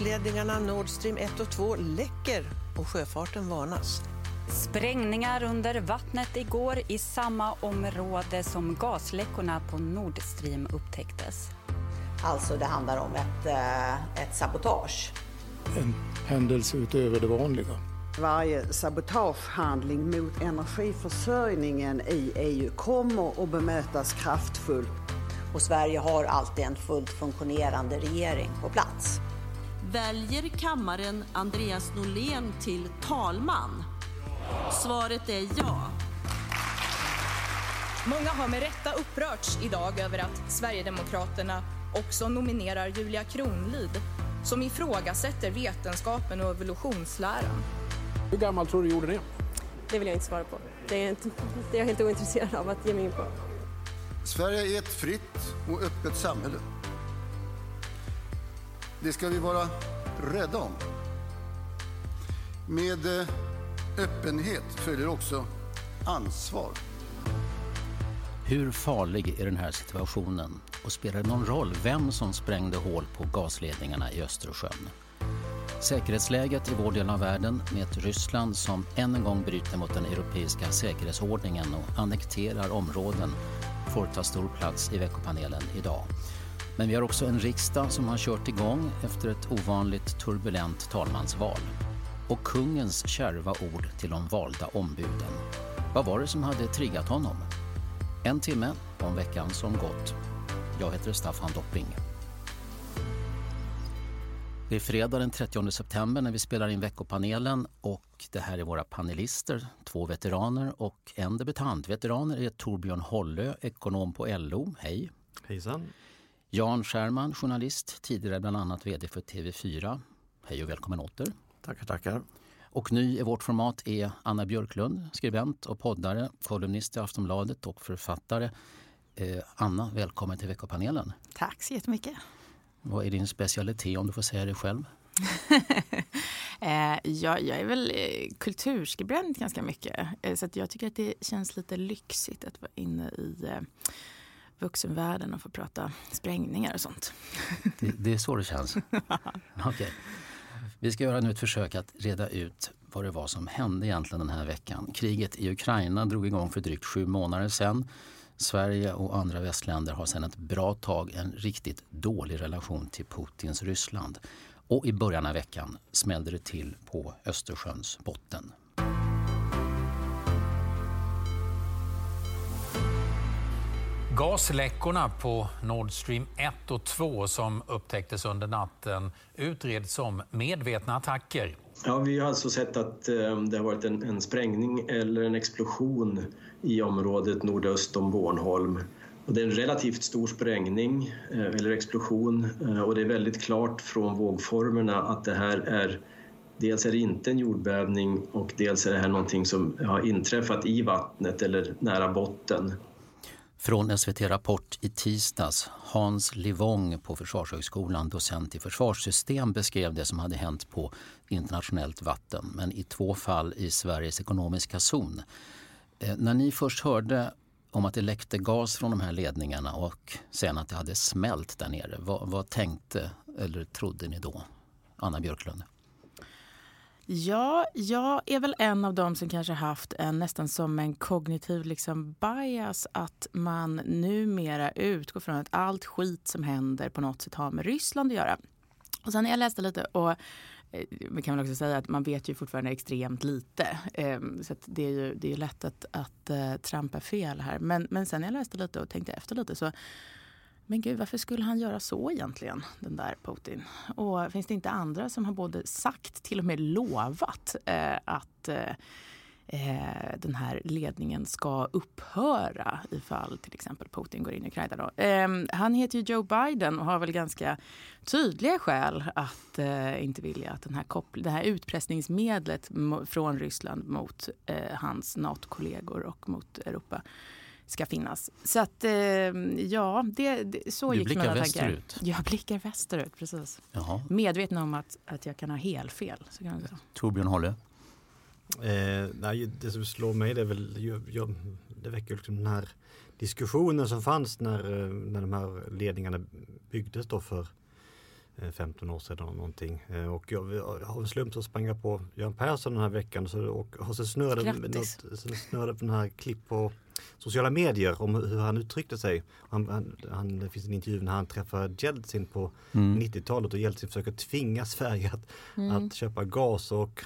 Gasledningarna Nord Stream 1 och 2 läcker och sjöfarten varnas. Sprängningar under vattnet igår i samma område som gasläckorna på Nord Stream upptäcktes. Alltså det handlar om ett, eh, ett sabotage. En händelse utöver det vanliga. Varje sabotagehandling mot energiförsörjningen i EU kommer att bemötas kraftfullt. Och Sverige har alltid en fullt funktionerande regering på plats. Väljer kammaren Andreas Norlén till talman? Svaret är ja. Många har med rätta upprörts idag över att Sverigedemokraterna också nominerar Julia Kronlid som ifrågasätter vetenskapen och evolutionsläran. Hur gammal tror du jorden är? Det vill jag inte svara på. Det är, inte, det är jag helt ointresserad av att ge mig in på. Sverige är ett fritt och öppet samhälle. Det ska vi vara rädda om. Med eh, öppenhet följer också ansvar. Hur farlig är den här situationen och spelar det någon roll vem som sprängde hål på gasledningarna i Östersjön? Säkerhetsläget i vår del av världen med ett Ryssland som än en gång bryter mot den europeiska säkerhetsordningen och annekterar områden får ta stor plats i veckopanelen idag. Men vi har också en riksdag som har kört igång efter ett ovanligt turbulent talmansval. Och kungens kärva ord till de valda ombuden. Vad var det som hade triggat honom? En timme om veckan som gått. Jag heter Staffan Dopping. Det är fredag den 30 september när vi spelar in veckopanelen och det här är våra panelister, två veteraner och en debutant. Veteraner är Torbjörn Hollö, ekonom på LO. Hej! Hejsan! Jan Scherman, journalist, tidigare bland annat VD för TV4. Hej och välkommen åter. Tackar, tackar. Och ny i vårt format är Anna Björklund, skribent och poddare, kolumnist i Aftonbladet och författare. Eh, Anna, välkommen till veckopanelen. Tack så jättemycket. Vad är din specialitet om du får säga det själv? eh, jag, jag är väl eh, kulturskribent ganska mycket. Eh, så att jag tycker att det känns lite lyxigt att vara inne i eh, vuxenvärlden och få prata sprängningar och sånt. Det, det är så det känns? okay. Vi ska göra nu ett försök att reda ut vad det var som hände egentligen den här veckan. Kriget i Ukraina drog igång för drygt sju månader sedan. Sverige och andra västländer har sedan ett bra tag en riktigt dålig relation till Putins Ryssland. Och i början av veckan smällde det till på Östersjöns botten. Gasläckorna på Nord Stream 1 och 2 som upptäcktes under natten utreds som medvetna attacker. Ja, vi har alltså sett att eh, det har varit en, en sprängning eller en explosion i området nordöst om Bornholm. Och det är en relativt stor sprängning eh, eller explosion eh, och det är väldigt klart från vågformerna att det här är Dels är det inte en jordbävning och dels är det här någonting som har inträffat i vattnet eller nära botten. Från SVT Rapport i tisdags. Hans Livong på Försvarshögskolan, docent i försvarssystem, beskrev det som hade hänt på internationellt vatten, men i två fall i Sveriges ekonomiska zon. Eh, när ni först hörde om att det läckte gas från de här ledningarna och sen att det hade smält där nere, vad, vad tänkte eller trodde ni då? Anna Björklund. Ja, jag är väl en av dem som kanske haft en nästan som en kognitiv liksom bias att man numera utgår från att allt skit som händer på något sätt har med Ryssland att göra. Och sen när jag läste lite och eh, vi kan väl också säga att man vet ju fortfarande extremt lite. Ehm, så det är ju det är lätt att, att eh, trampa fel här. Men, men sen när jag läste lite och tänkte efter lite så men gud, varför skulle han göra så egentligen, den där Putin? Och finns det inte andra som har både sagt, till och med lovat eh, att eh, eh den här ledningen ska upphöra ifall till exempel Putin går in i Ukraina. Då. Eh, han heter ju Joe Biden och har väl ganska tydliga skäl att eh, inte vilja att den här det här utpressningsmedlet från Ryssland mot eh, hans NATO-kollegor och mot Europa ska finnas. Så att eh, ja, det, det, så du gick blickar västerut? Jag blickar västerut, precis. Jaha. Medveten om att, att jag kan ha helfel. Så kan jag Torbjörn Hålle? Eh, nej, det som slår mig det är väl, jag, jag, det väcker liksom den här diskussionen som fanns när, eh, när de här ledningarna byggdes då för 15 eh, år sedan eller någonting. Och jag har en slump så sprang jag på Göran Persson den här veckan så, och har så snurrade, något, så snurrade på den här klipp på sociala medier om hur han uttryckte sig. Han, han, han, det finns en intervju när han träffar Jeltsin på mm. 90-talet och Jeltsin försöker tvinga Sverige att, mm. att köpa gas och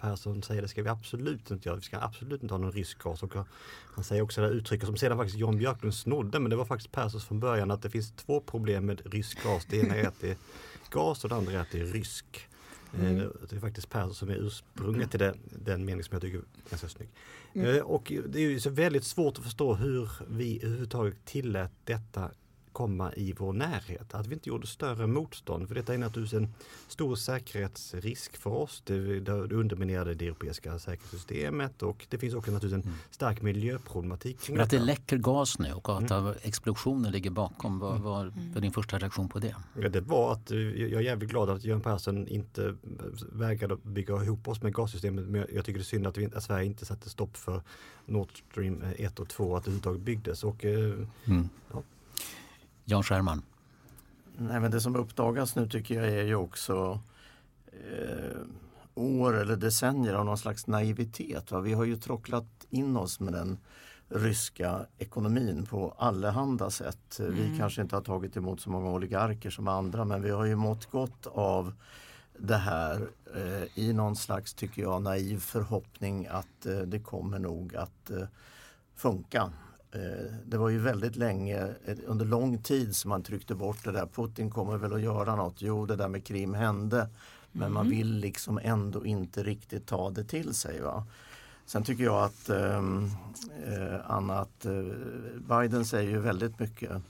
Persson säger det ska vi absolut inte göra. Vi ska absolut inte ha någon rysk gas. Och han säger också det uttrycket som sedan faktiskt Jan Björklund snodde men det var faktiskt Perssons från början att det finns två problem med rysk gas. Det ena är att det är gas och det andra är att det är rysk. Mm. Det är faktiskt Persson som är ursprunget till det, den mening som jag tycker är ganska snygg. Mm. Eh, och det är ju så väldigt svårt att förstå hur vi överhuvudtaget tillät detta komma i vår närhet. Att vi inte gjorde större motstånd. För detta är naturligtvis en stor säkerhetsrisk för oss. Det, det underminerade det europeiska säkerhetssystemet och det finns också naturligtvis en mm. stark miljöproblematik. Kring att det läcker gas nu och att mm. explosionen ligger bakom. Vad var, mm. var din första reaktion på det? Ja, det var att eh, jag är jävligt glad att Göran Persson inte vägrade bygga ihop oss med gassystemet. Men jag tycker det är synd att, vi, att Sverige inte satte stopp för Nord Stream 1 och 2 att det överhuvudtaget byggdes. Och, eh, mm. ja. Jan Scherman? Nej, men det som uppdagas nu tycker jag är ju också eh, år eller decennier av någon slags naivitet. Va? Vi har ju trocklat in oss med den ryska ekonomin på allehanda sätt. Mm. Vi kanske inte har tagit emot så många oligarker som andra men vi har ju mått gott av det här eh, i någon slags, tycker jag, naiv förhoppning att eh, det kommer nog att eh, funka. Eh, det var ju väldigt länge, eh, under lång tid som man tryckte bort det där. Putin kommer väl att göra något. Jo, det där med Krim hände. Men mm. man vill liksom ändå inte riktigt ta det till sig. Va? Sen tycker jag att ehm, eh, Anna, att eh, Biden säger ju väldigt mycket.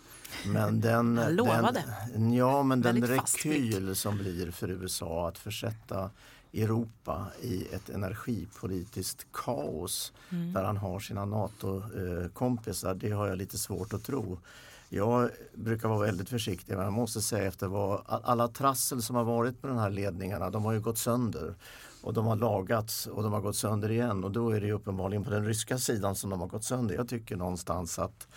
Men den, Han lovade. Den, ja, men den rekyl som blir för USA att försätta Europa i ett energipolitiskt kaos mm. där han har sina NATO-kompisar. Det har jag lite svårt att tro. Jag brukar vara väldigt försiktig men jag måste säga efter vad alla trassel som har varit med de här ledningarna de har ju gått sönder. Och de har lagats och de har gått sönder igen och då är det uppenbarligen på den ryska sidan som de har gått sönder. Jag tycker någonstans att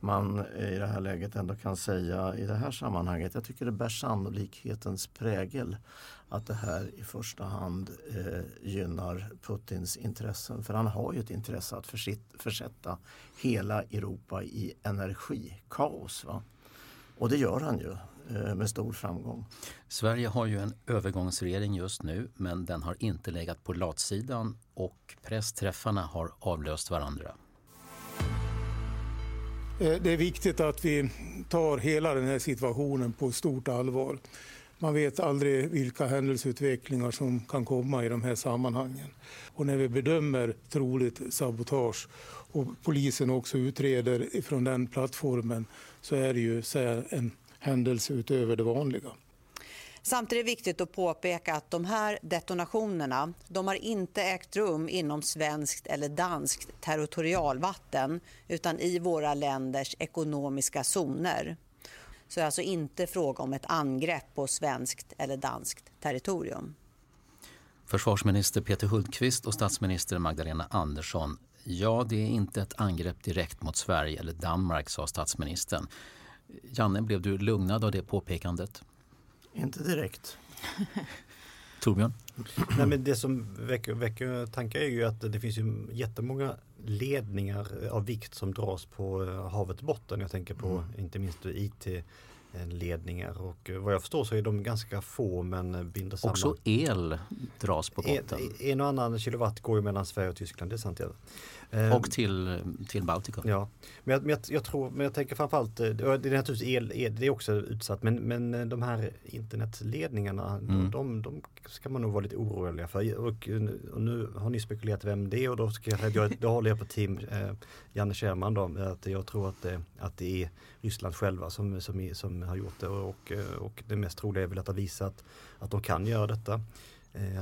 man i det här läget ändå kan säga i det här sammanhanget, jag tycker det bär sannolikhetens prägel att det här i första hand eh, gynnar Putins intressen. För han har ju ett intresse att försitt, försätta hela Europa i energikaos. Va? Och det gör han ju eh, med stor framgång. Sverige har ju en övergångsregering just nu men den har inte legat på latsidan och pressträffarna har avlöst varandra. Eh, det är viktigt att vi tar hela den här situationen på stort allvar. Man vet aldrig vilka händelseutvecklingar som kan komma i de här sammanhangen. Och när vi bedömer troligt sabotage och polisen också utreder från den plattformen så är det ju säga, en händelse utöver det vanliga. Samtidigt är det viktigt att påpeka att de här detonationerna de har inte ägt rum inom svenskt eller danskt territorialvatten utan i våra länders ekonomiska zoner. Så det är alltså inte fråga om ett angrepp på svenskt eller danskt territorium. Försvarsminister Peter Hultqvist och statsminister Magdalena Andersson. Ja, det är inte ett angrepp direkt mot Sverige eller Danmark, sa statsministern. Janne, blev du lugnad av det påpekandet? Inte direkt. Torbjörn? Nej, men det som väcker, väcker tankar är ju att det finns ju jättemånga ledningar av vikt som dras på eh, havets botten. Jag tänker på mm. inte minst IT ledningar och vad jag förstår så är de ganska få men binder samman. Också el dras på botten. En, en och annan kilowatt går ju mellan Sverige och Tyskland, det är sant. Ehm, och till, till Baltikum. Ja, men jag, men jag, jag, tror, men jag tänker framförallt, eh, det är naturligtvis el, el det är också utsatt, men, men eh, de här internetledningarna, mm. de, de, ska man nog vara lite oroliga för. Och, och, nu har ni spekulerat vem det är och då, ska jag, jag, då håller jag på team eh, Janne Kärman då, att jag tror att det, att det är Ryssland själva som, som, som har gjort det och, eh, och det mest troliga är väl att ha visat att de kan göra detta.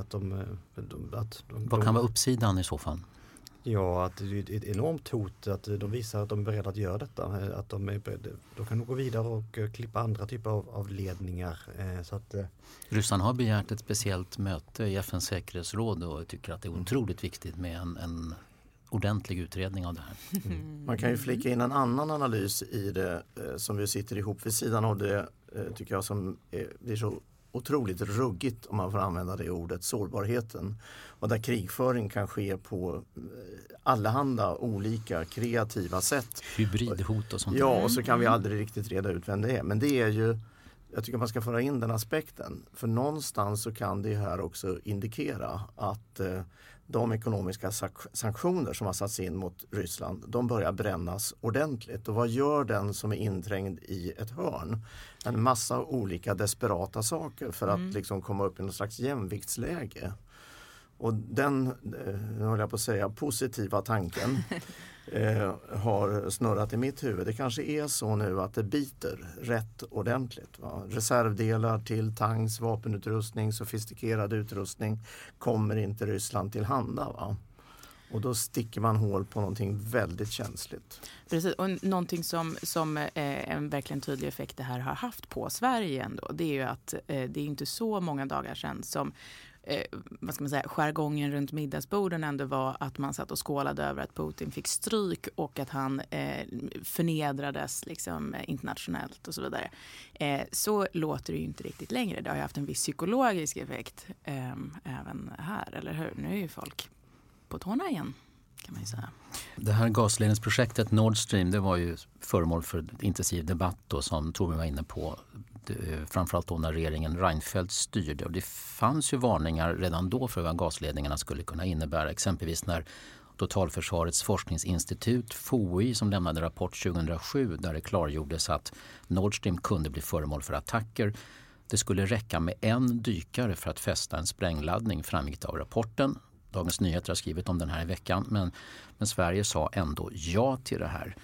Att de, att de, Vad kan vara uppsidan i så fall? Ja, att det är ett enormt hot att de visar att de är beredda att göra detta. Att de, är beredda, de kan nog gå vidare och eh, klippa andra typer av, av ledningar. Eh, så att, eh, Ryssland har begärt ett speciellt möte i FNs säkerhetsråd och tycker att det är mm. otroligt viktigt med en, en ordentlig utredning av det här. Mm. Man kan ju flika in en annan analys i det som vi sitter ihop vid sidan av det tycker jag som är, blir så otroligt ruggigt om man får använda det ordet, sårbarheten. Och där krigföring kan ske på eh, allehanda olika kreativa sätt. Hybridhot och sånt. Ja, och så kan vi aldrig riktigt reda ut vem det är. Men det är ju, jag tycker man ska föra in den aspekten. För någonstans så kan det här också indikera att eh, de ekonomiska sanktioner som har satts in mot Ryssland, de börjar brännas ordentligt. Och vad gör den som är inträngd i ett hörn? En massa olika desperata saker för att mm. liksom komma upp i något slags jämviktsläge. Och den, eh, nu håller jag på att säga, positiva tanken eh, har snurrat i mitt huvud. Det kanske är så nu att det biter rätt ordentligt. Va? Reservdelar till tanks, vapenutrustning, sofistikerad utrustning kommer inte Ryssland tillhanda. Va? Och då sticker man hål på någonting väldigt känsligt. Precis, och någonting som, som eh, en verkligen tydlig effekt det här har haft på Sverige ändå, det är ju att eh, det är inte så många dagar sedan som eh, vad ska man säga, jargongen runt middagsborden ändå var att man satt och skålade över att Putin fick stryk och att han eh, förnedrades liksom, eh, internationellt och så vidare. Eh, så låter det ju inte riktigt längre. Det har ju haft en viss psykologisk effekt eh, även här, eller hur? Nu är ju folk på tårna igen. Kan man säga. Det här gasledningsprojektet Nord Stream det var ju föremål för intensiv debatt då, som Torbjörn var inne på eh, framförallt då när regeringen Reinfeldt styrde. Och det fanns ju varningar redan då för vad gasledningarna skulle kunna innebära. Exempelvis när Totalförsvarets forskningsinstitut, FOI, som lämnade rapport 2007 där det klargjordes att Nord Stream kunde bli föremål för attacker. Det skulle räcka med en dykare för att fästa en sprängladdning framgick det av rapporten. Dagens Nyheter har skrivit om den här i veckan men, men Sverige sa ändå ja till det här.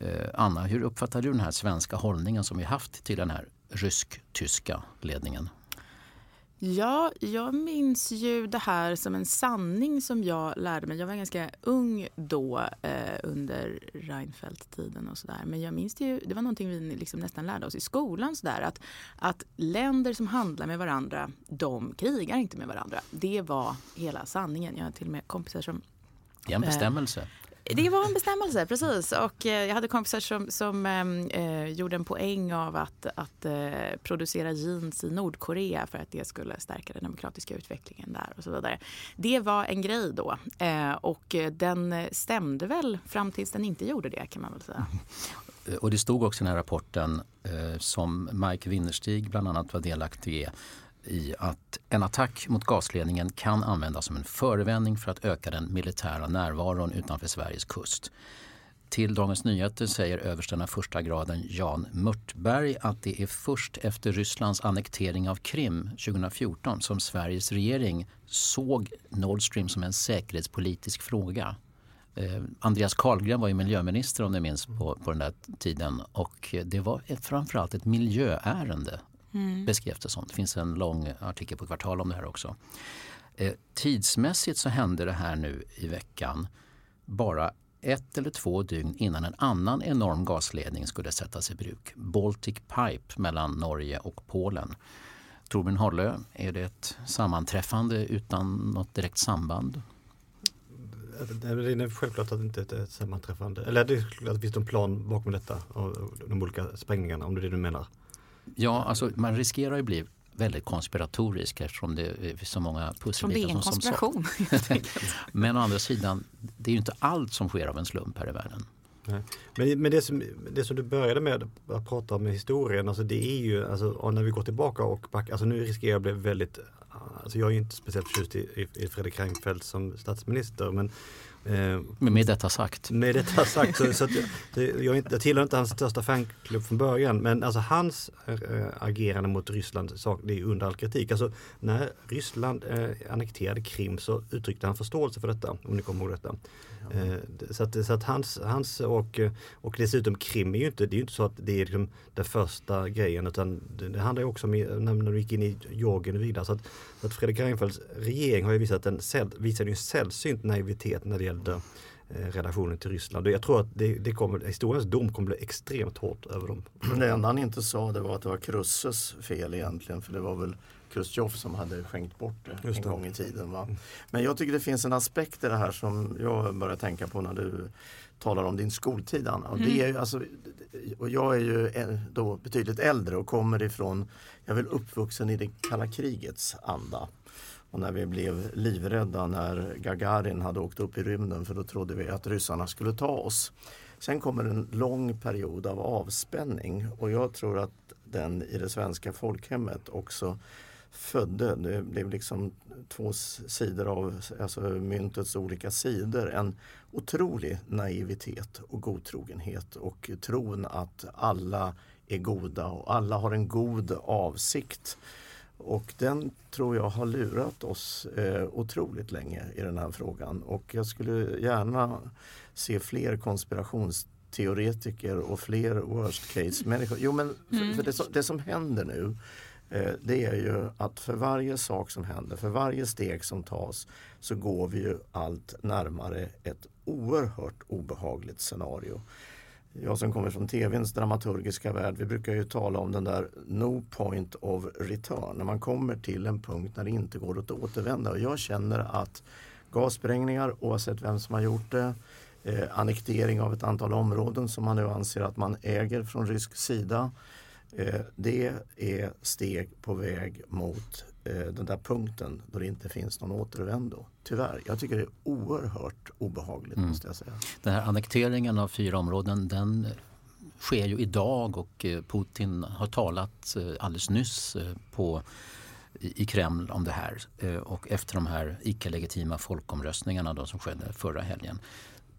Eh, Anna, hur uppfattar du den här svenska hållningen som vi haft till den här rysk-tyska ledningen? Ja, jag minns ju det här som en sanning som jag lärde mig. Jag var ganska ung då eh, under Reinfeldt-tiden och sådär. Men jag minns det ju, det var någonting vi liksom nästan lärde oss i skolan sådär. Att, att länder som handlar med varandra, de krigar inte med varandra. Det var hela sanningen. Jag har till och med kompisar som det är en bestämmelse. Det var en bestämmelse, precis. Och eh, jag hade kompisar som, som ehm, eh, gjorde en poäng av att, att eh, producera jeans i Nordkorea för att det skulle stärka den demokratiska utvecklingen där och så vidare. Det var en grej då eh, och den stämde väl fram tills den inte gjorde det kan man väl säga. Eh, och det stod också i den här rapporten eh, som Mike Winnerstig bland annat var delaktig i i att en attack mot gasledningen kan användas som en förevändning för att öka den militära närvaron utanför Sveriges kust. Till Dagens Nyheter säger översten av första graden Jan Mörtberg att det är först efter Rysslands annektering av Krim 2014 som Sveriges regering såg Nord Stream som en säkerhetspolitisk fråga. Eh, Andreas Carlgren var ju miljöminister om ni minns på, på den där tiden och det var ett, framförallt ett miljöärende mm. beskrevs det som. Det finns en lång artikel på Kvartal om det här också. Eh, tidsmässigt så hände det här nu i veckan bara ett eller två dygn innan en annan enorm gasledning skulle sättas i bruk. Baltic Pipe mellan Norge och Polen. Torbjörn Hollö, är det ett sammanträffande utan något direkt samband? Det är självklart att det inte är ett sammanträffande. Eller det är klart att det finns en plan bakom detta, de olika sprängningarna om det är det du menar. Ja, alltså man riskerar ju bli väldigt konspiratorisk eftersom det är så många pusselbitar som, som, som, som Men å andra sidan, det är ju inte allt som sker av en slump här i världen. Men, men det, som, det som du började med att prata om historien, alltså det är ju, alltså, när vi går tillbaka och backar, alltså nu riskerar jag att bli väldigt, alltså jag är inte speciellt förtjust i, i Fredrik Reinfeldt som statsminister men Eh, med detta sagt. Med detta sagt. Så, så jag, jag, jag tillhör inte hans största fanklubb från början men alltså hans äh, agerande mot Ryssland sak, det är under all kritik. Alltså, när Ryssland äh, annekterade Krim så uttryckte han förståelse för detta, om ni kommer ihåg detta. Eh, så att, så att hans, hans och, och dessutom krim är ju inte, det är inte så att det är liksom den första grejen utan det, det handlar också om när du gick in i Georgien och vidare. Så att, så att Fredrik Reinfeldts regering har ju visat en, visade en sällsynt naivitet när det gällde relationen till Ryssland. Och jag tror att det, det kommer, historiens dom kommer bli extremt hårt över dem. Det enda han inte sa det var att det var Krusses fel egentligen för det var väl Chrusjtjov som hade skänkt bort det Just en gång i tiden. Va? Men jag tycker det finns en aspekt i det här som jag börjar tänka på när du talar om din skoltid Anna. Och, det mm. är alltså, och jag är ju då betydligt äldre och kommer ifrån, jag är väl uppvuxen i det kalla krigets anda. Och när vi blev livrädda när Gagarin hade åkt upp i rymden för då trodde vi att ryssarna skulle ta oss. Sen kommer en lång period av avspänning och jag tror att den i det svenska folkhemmet också födde. Det blev liksom två sidor av alltså myntets olika sidor. En otrolig naivitet och godtrogenhet och tron att alla är goda och alla har en god avsikt. Och den tror jag har lurat oss eh, otroligt länge i den här frågan. Och jag skulle gärna se fler konspirationsteoretiker och fler worst case människor. Jo men mm. för det, som, det som händer nu Eh, det är ju att för varje sak som händer, för varje steg som tas så går vi ju allt närmare ett oerhört obehagligt scenario. Jag som kommer från tvns dramaturgiska värld, vi brukar ju tala om den där no point of return, när man kommer till en punkt när det inte går att återvända. Och jag känner att gassprängningar, oavsett vem som har gjort det, eh, annektering av ett antal områden som man nu anser att man äger från rysk sida, Eh, det är steg på väg mot den där punkten då det inte finns någon återvändo. Tyvärr. Jag tycker det är oerhört obehagligt mm. måste jag säga. Den här annekteringen av fyra områden den sker ju idag och eh, Putin har talat alldeles nyss på i Kreml om det här och efter de här icke-legitima folkomröstningarna då som skedde förra helgen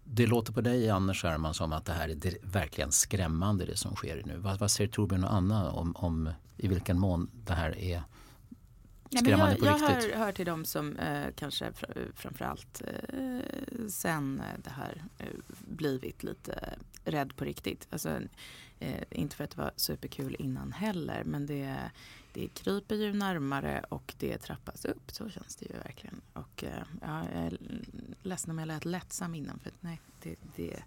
det låter på dig, Anders Scherman, som att det här är verkligen skrämmande det som sker nu. Vad, vad säger Torbjörn och Anna om, om i vilken mån det här är skrämmande jag, på jag riktigt? Jag hör, hör till dem som eh, kanske fr framförallt eh, sen det här eh, blivit lite rädd på riktigt. Alltså, eh, inte för att det var superkul innan heller men det det kryper ju närmare och det trappas upp. Så känns det ju verkligen. Och eh, ja, jag är ledsen om jag lät lättsam innan. För nej, det, det,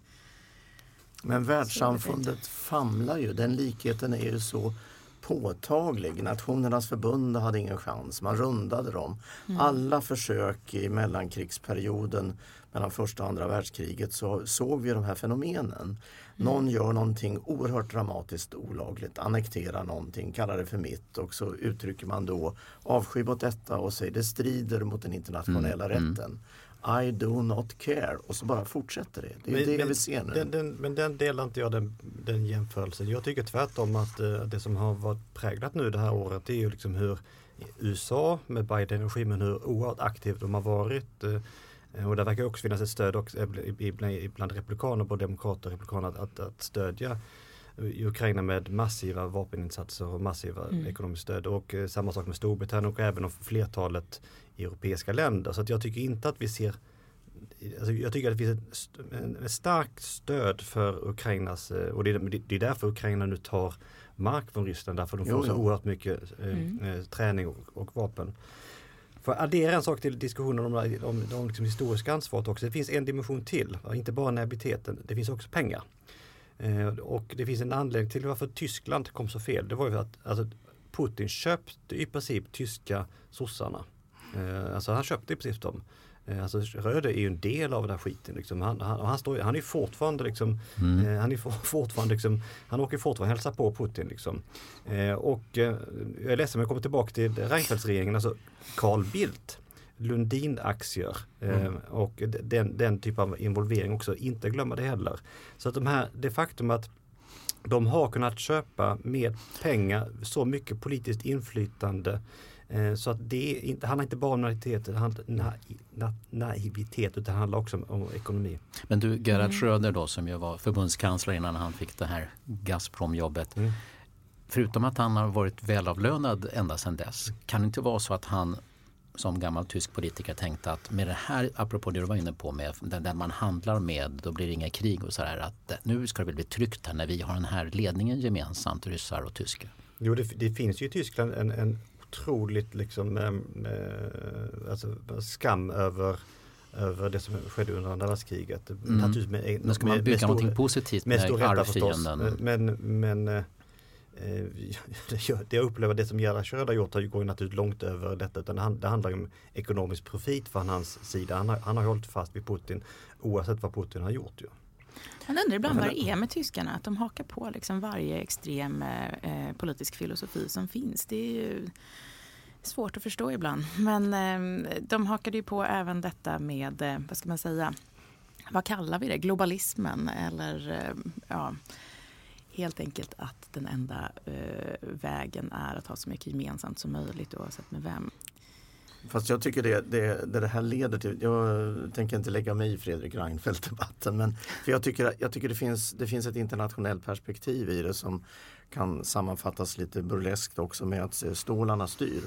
Men världssamfundet famlar ju. Den likheten är ju så påtaglig. Nationernas förbund hade ingen chans, man rundade dem. Mm. Alla försök i mellankrigsperioden mellan första och andra världskriget så såg vi de här fenomenen. Någon mm. gör någonting oerhört dramatiskt olagligt, annekterar någonting, kallar det för mitt och så uttrycker man då avsky mot detta och säger det strider mot den internationella mm. mm. rätten. I do not care och så bara fortsätter det. Det är men, det vi ser nu. Den, den, men den delar inte jag den, den jämförelsen. Jag tycker tvärtom att uh, det som har varit präglat nu det här året det är ju liksom hur USA med Biden-regimen hur oerhört aktivt de har varit. Uh, och där verkar också finnas ett stöd också, bland republikaner, både demokrater och republikaner att, att, att stödja Ukraina med massiva vapeninsatser och massiva mm. ekonomiskt stöd och eh, samma sak med Storbritannien och även flertalet europeiska länder. Så att jag tycker inte att vi ser Alltså jag tycker att det finns ett, ett starkt stöd för Ukrainas eh, och det är, det är därför Ukraina nu tar mark från Ryssland därför de får jo, så oerhört mycket eh, mm. eh, träning och, och, vapen. För att addera en sak till diskussionen om, om, om liksom historiska ansvaret också. Det finns en dimension till, inte bara naiviteten, det finns också pengar. Eh, och det finns en anledning till varför Tyskland kom så fel. Det var ju för att alltså, Putin köpte i princip tyska sossarna. Eh, alltså han köpte i princip dem. Eh, alltså Röde är ju en del av den här skiten. Liksom. Han, han, han, står, han är fortfarande liksom, Mm. eh, han är for- fortfarande liksom, han åker fortfarande hälsa på Putin liksom. Eh, och eh, jag är ledsen men jag kommer tillbaka till Reinfeldtsregeringen, alltså Carl Bildt. Lundin-aktier eh, Mm. och den, den typ av involvering också, inte glömma det heller. Så att de här, det faktum att de har kunnat köpa med pengar så mycket politiskt inflytande så att det inte, handlar inte bara om naivitet, det handlar, na, na, naivitet utan det handlar också om, om ekonomi. Men du, Gerhard Mm. Schröder då som ju var förbundskansler innan han fick det här Gazprom-jobbet. Mm. Förutom att han har varit välavlönad ända sedan dess, kan det inte vara så att han som gammal tysk politiker tänkte att med det här, apropå det du var inne på, med den, man handlar med, då blir det inga krig och sådär. Att eh, nu ska det väl bli tryggt här när vi har den här ledningen gemensamt, ryssar och tyskar. Jo, det, det finns ju i Tyskland en, en otroligt liksom, eh, eh, alltså, skam över över det som skedde under andra världskriget. Mm. Naturligtvis med- Men ska man med- bygga med stor- någonting positivt med stor rätta förstås. arvfienden? Men, men eh, eh, det jag upplever det som Gerhard Schröder gjort har ju går naturligtvis långt över detta. Utan det handlar om ekonomisk profit från hans sida. Han har, han har hållit fast vid Putin oavsett vad Putin har gjort. Ju. Man undrar ibland vad det är med tyskarna, att de hakar på liksom varje extrem eh, politisk filosofi som finns. Det är ju svårt att förstå ibland. Men eh, de hakade ju på även detta med, eh, vad ska man säga, vad kallar vi det, globalismen eller eh, ja, helt enkelt att den enda eh, vägen är att ha så mycket gemensamt som möjligt oavsett med vem. Fast jag tycker det, det, det det här leder till, jag tänker inte lägga mig i Fredrik Reinfeldt-debatten men för jag tycker, jag tycker det, finns, det finns ett internationellt perspektiv i det som kan sammanfattas lite burleskt också med att stålarna styr.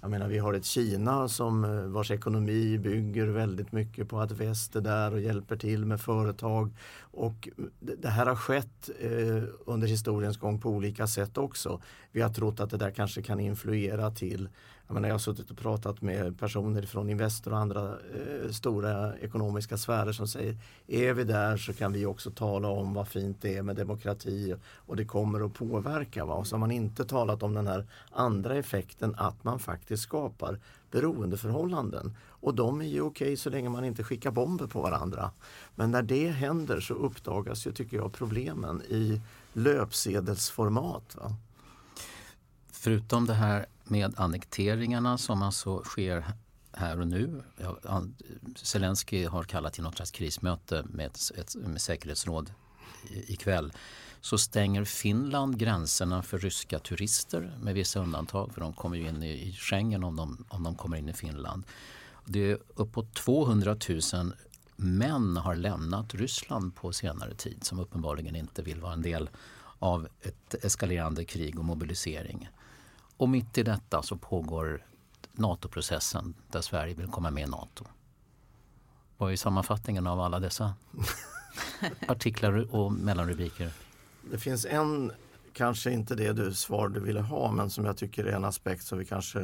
Jag menar vi har ett Kina som eh, vars ekonomi bygger väldigt mycket på att väst är där och hjälper till med företag. Och det det här har skett eh, under historiens gång på olika sätt också. Vi har trott att det där kanske kan influera till jag, menar, jag har suttit och pratat med personer från Investor och andra eh, stora ekonomiska sfärer som säger är vi där så kan vi också tala om vad fint det är med demokrati och det kommer att påverka. Va? Och så har man inte talat om den här andra effekten att man faktiskt skapar beroendeförhållanden. Och de är ju okej så länge man inte skickar bomber på varandra. Men när det händer så uppdagas ju, tycker jag, problemen i löpsedelsformat. Va? Förutom det här med annekteringarna som alltså sker här och nu. Zelensky har kallat till något slags krismöte med ett, ett med säkerhetsråd ikväll. Så stänger Finland gränserna för ryska turister med vissa undantag för de kommer ju in i i Schengen om de, om de kommer in i Finland. Det är uppåt 200 000 män har lämnat Ryssland på senare tid som uppenbarligen inte vill vara en del av ett eskalerande krig och mobilisering. Och mitt i detta så pågår NATO-processen där Sverige vill komma med i NATO. Vad är sammanfattningen av alla dessa artiklar och mellanrubriker? Det finns en, kanske inte det du svar du ville ha, men som jag tycker är en aspekt som vi kanske,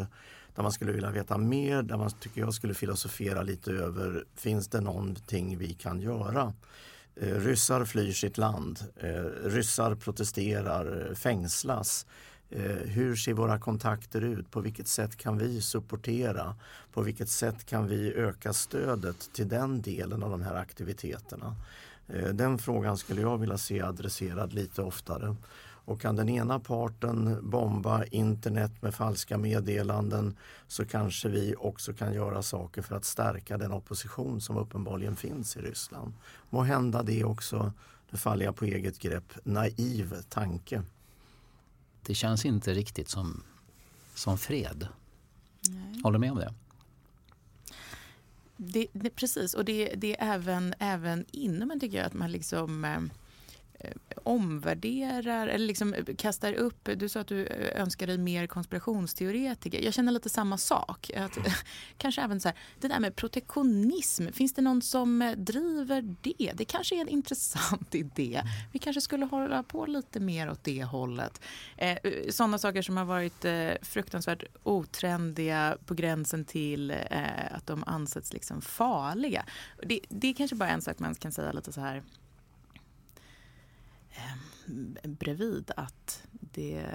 där man skulle vilja veta mer, där man tycker jag skulle filosofera lite över, finns det någonting vi kan göra? Eh, ryssar flyr sitt land, eh, ryssar protesterar, eh, fängslas. Eh, hur ser våra kontakter ut? På vilket sätt kan vi supportera? På vilket sätt kan vi öka stödet till den delen av de här aktiviteterna? Eh, Den frågan skulle jag vilja se adresserad lite oftare. Och kan den ena parten bomba internet med falska meddelanden så kanske vi också kan göra saker för att stärka den opposition som uppenbarligen finns i Ryssland. Må hända det också, nu faller jag på eget grepp, naiv tanke. Det känns inte riktigt som, som fred. Håller med om det? Det, det, precis, och det, det är även, även inom en tycker jag att man liksom eh, omvärderar eller liksom eh, kastar upp. Du sa att du eh, önskar dig mer konspirationsteoretiker. Jag känner lite samma sak. Att, kanske även så här, det där med protektionism. Finns det någon som eh, driver det? Det kanske är en intressant idé. Vi kanske skulle hålla på lite mer åt det hållet. Eh, sådana saker som har varit eh, fruktansvärt otrendiga på gränsen till eh, att de ansetts liksom farliga. Det, det är kanske bara en sak man kan säga lite så här bredvid att det,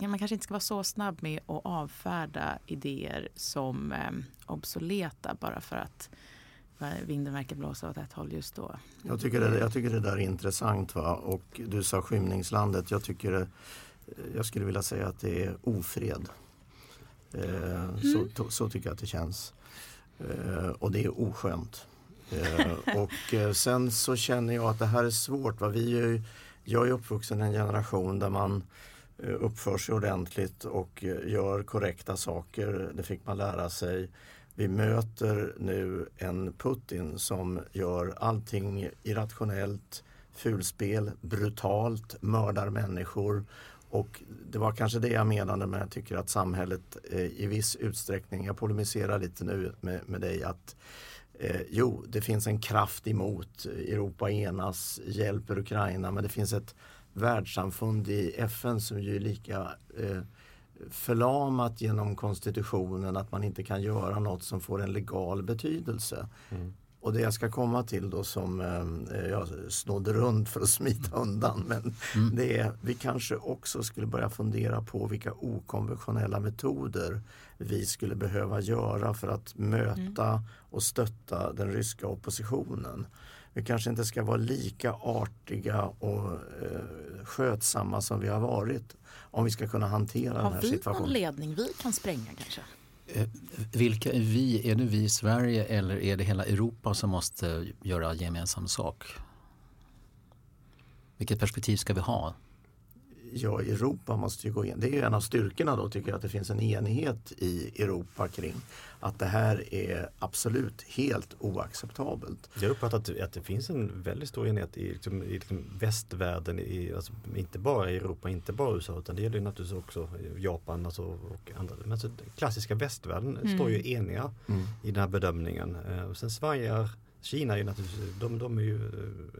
man kanske inte ska vara så snabb med att avfärda idéer som eh, obsoleta bara för att vinden verkar blåsa åt ett håll just då. Jag tycker det, jag tycker det där är intressant. Va? Och du sa skymningslandet. Jag, tycker det, jag skulle vilja säga att det är ofred. Eh, mm. så, så, tycker jag att det känns. Eh, och det är oskönt. Eh, och eh, sen så känner jag att det här är svårt. Va? Vi är, jag är uppvuxen i en generation där man eh, uppför sig ordentligt och gör korrekta saker. Det fick man lära sig. Vi möter nu en Putin som gör allting irrationellt, fulspel, brutalt, mördar människor. Och det var kanske det jag menade med att jag tycker att samhället i viss utsträckning, jag polemiserar lite nu med, med dig, att eh, jo, det finns en kraft emot. Eh, Europa enas, hjälper Ukraina, men det finns ett världssamfund i FN som ju är lika eh, förlamat genom konstitutionen att man inte kan göra något som får en legal betydelse. Mm. Och det jag ska komma till då som eh, jag snodde runt för att smita undan men mm. det är vi kanske också skulle börja fundera på vilka okonventionella metoder vi skulle behöva göra för att möta mm. och stötta den ryska oppositionen vi kanske inte ska vara lika artiga och eh, skötsamma som vi har varit om vi ska kunna hantera har den här situationen. Har vi någon ledning vi kan spränga kanske? Eh, vilka är vi? Är det vi i Sverige eller är det hela Europa som måste göra gemensam sak? Vilket perspektiv ska vi ha? Ja, Europa måste ju gå in. Det är en av styrkorna då tycker jag att det finns en enighet i Europa kring att det här är absolut helt oacceptabelt. Jag uppfattar att, att det finns en väldigt stor enighet i, liksom, i liksom västvärlden, i, alltså, inte bara i Europa, inte bara USA utan det gäller naturligtvis också Japan alltså, och andra. Men alltså, klassiska västvärlden mm. står ju eniga mm. i den här bedömningen. Eh, och sen svajar Kina är ju naturligtvis, de, de är ju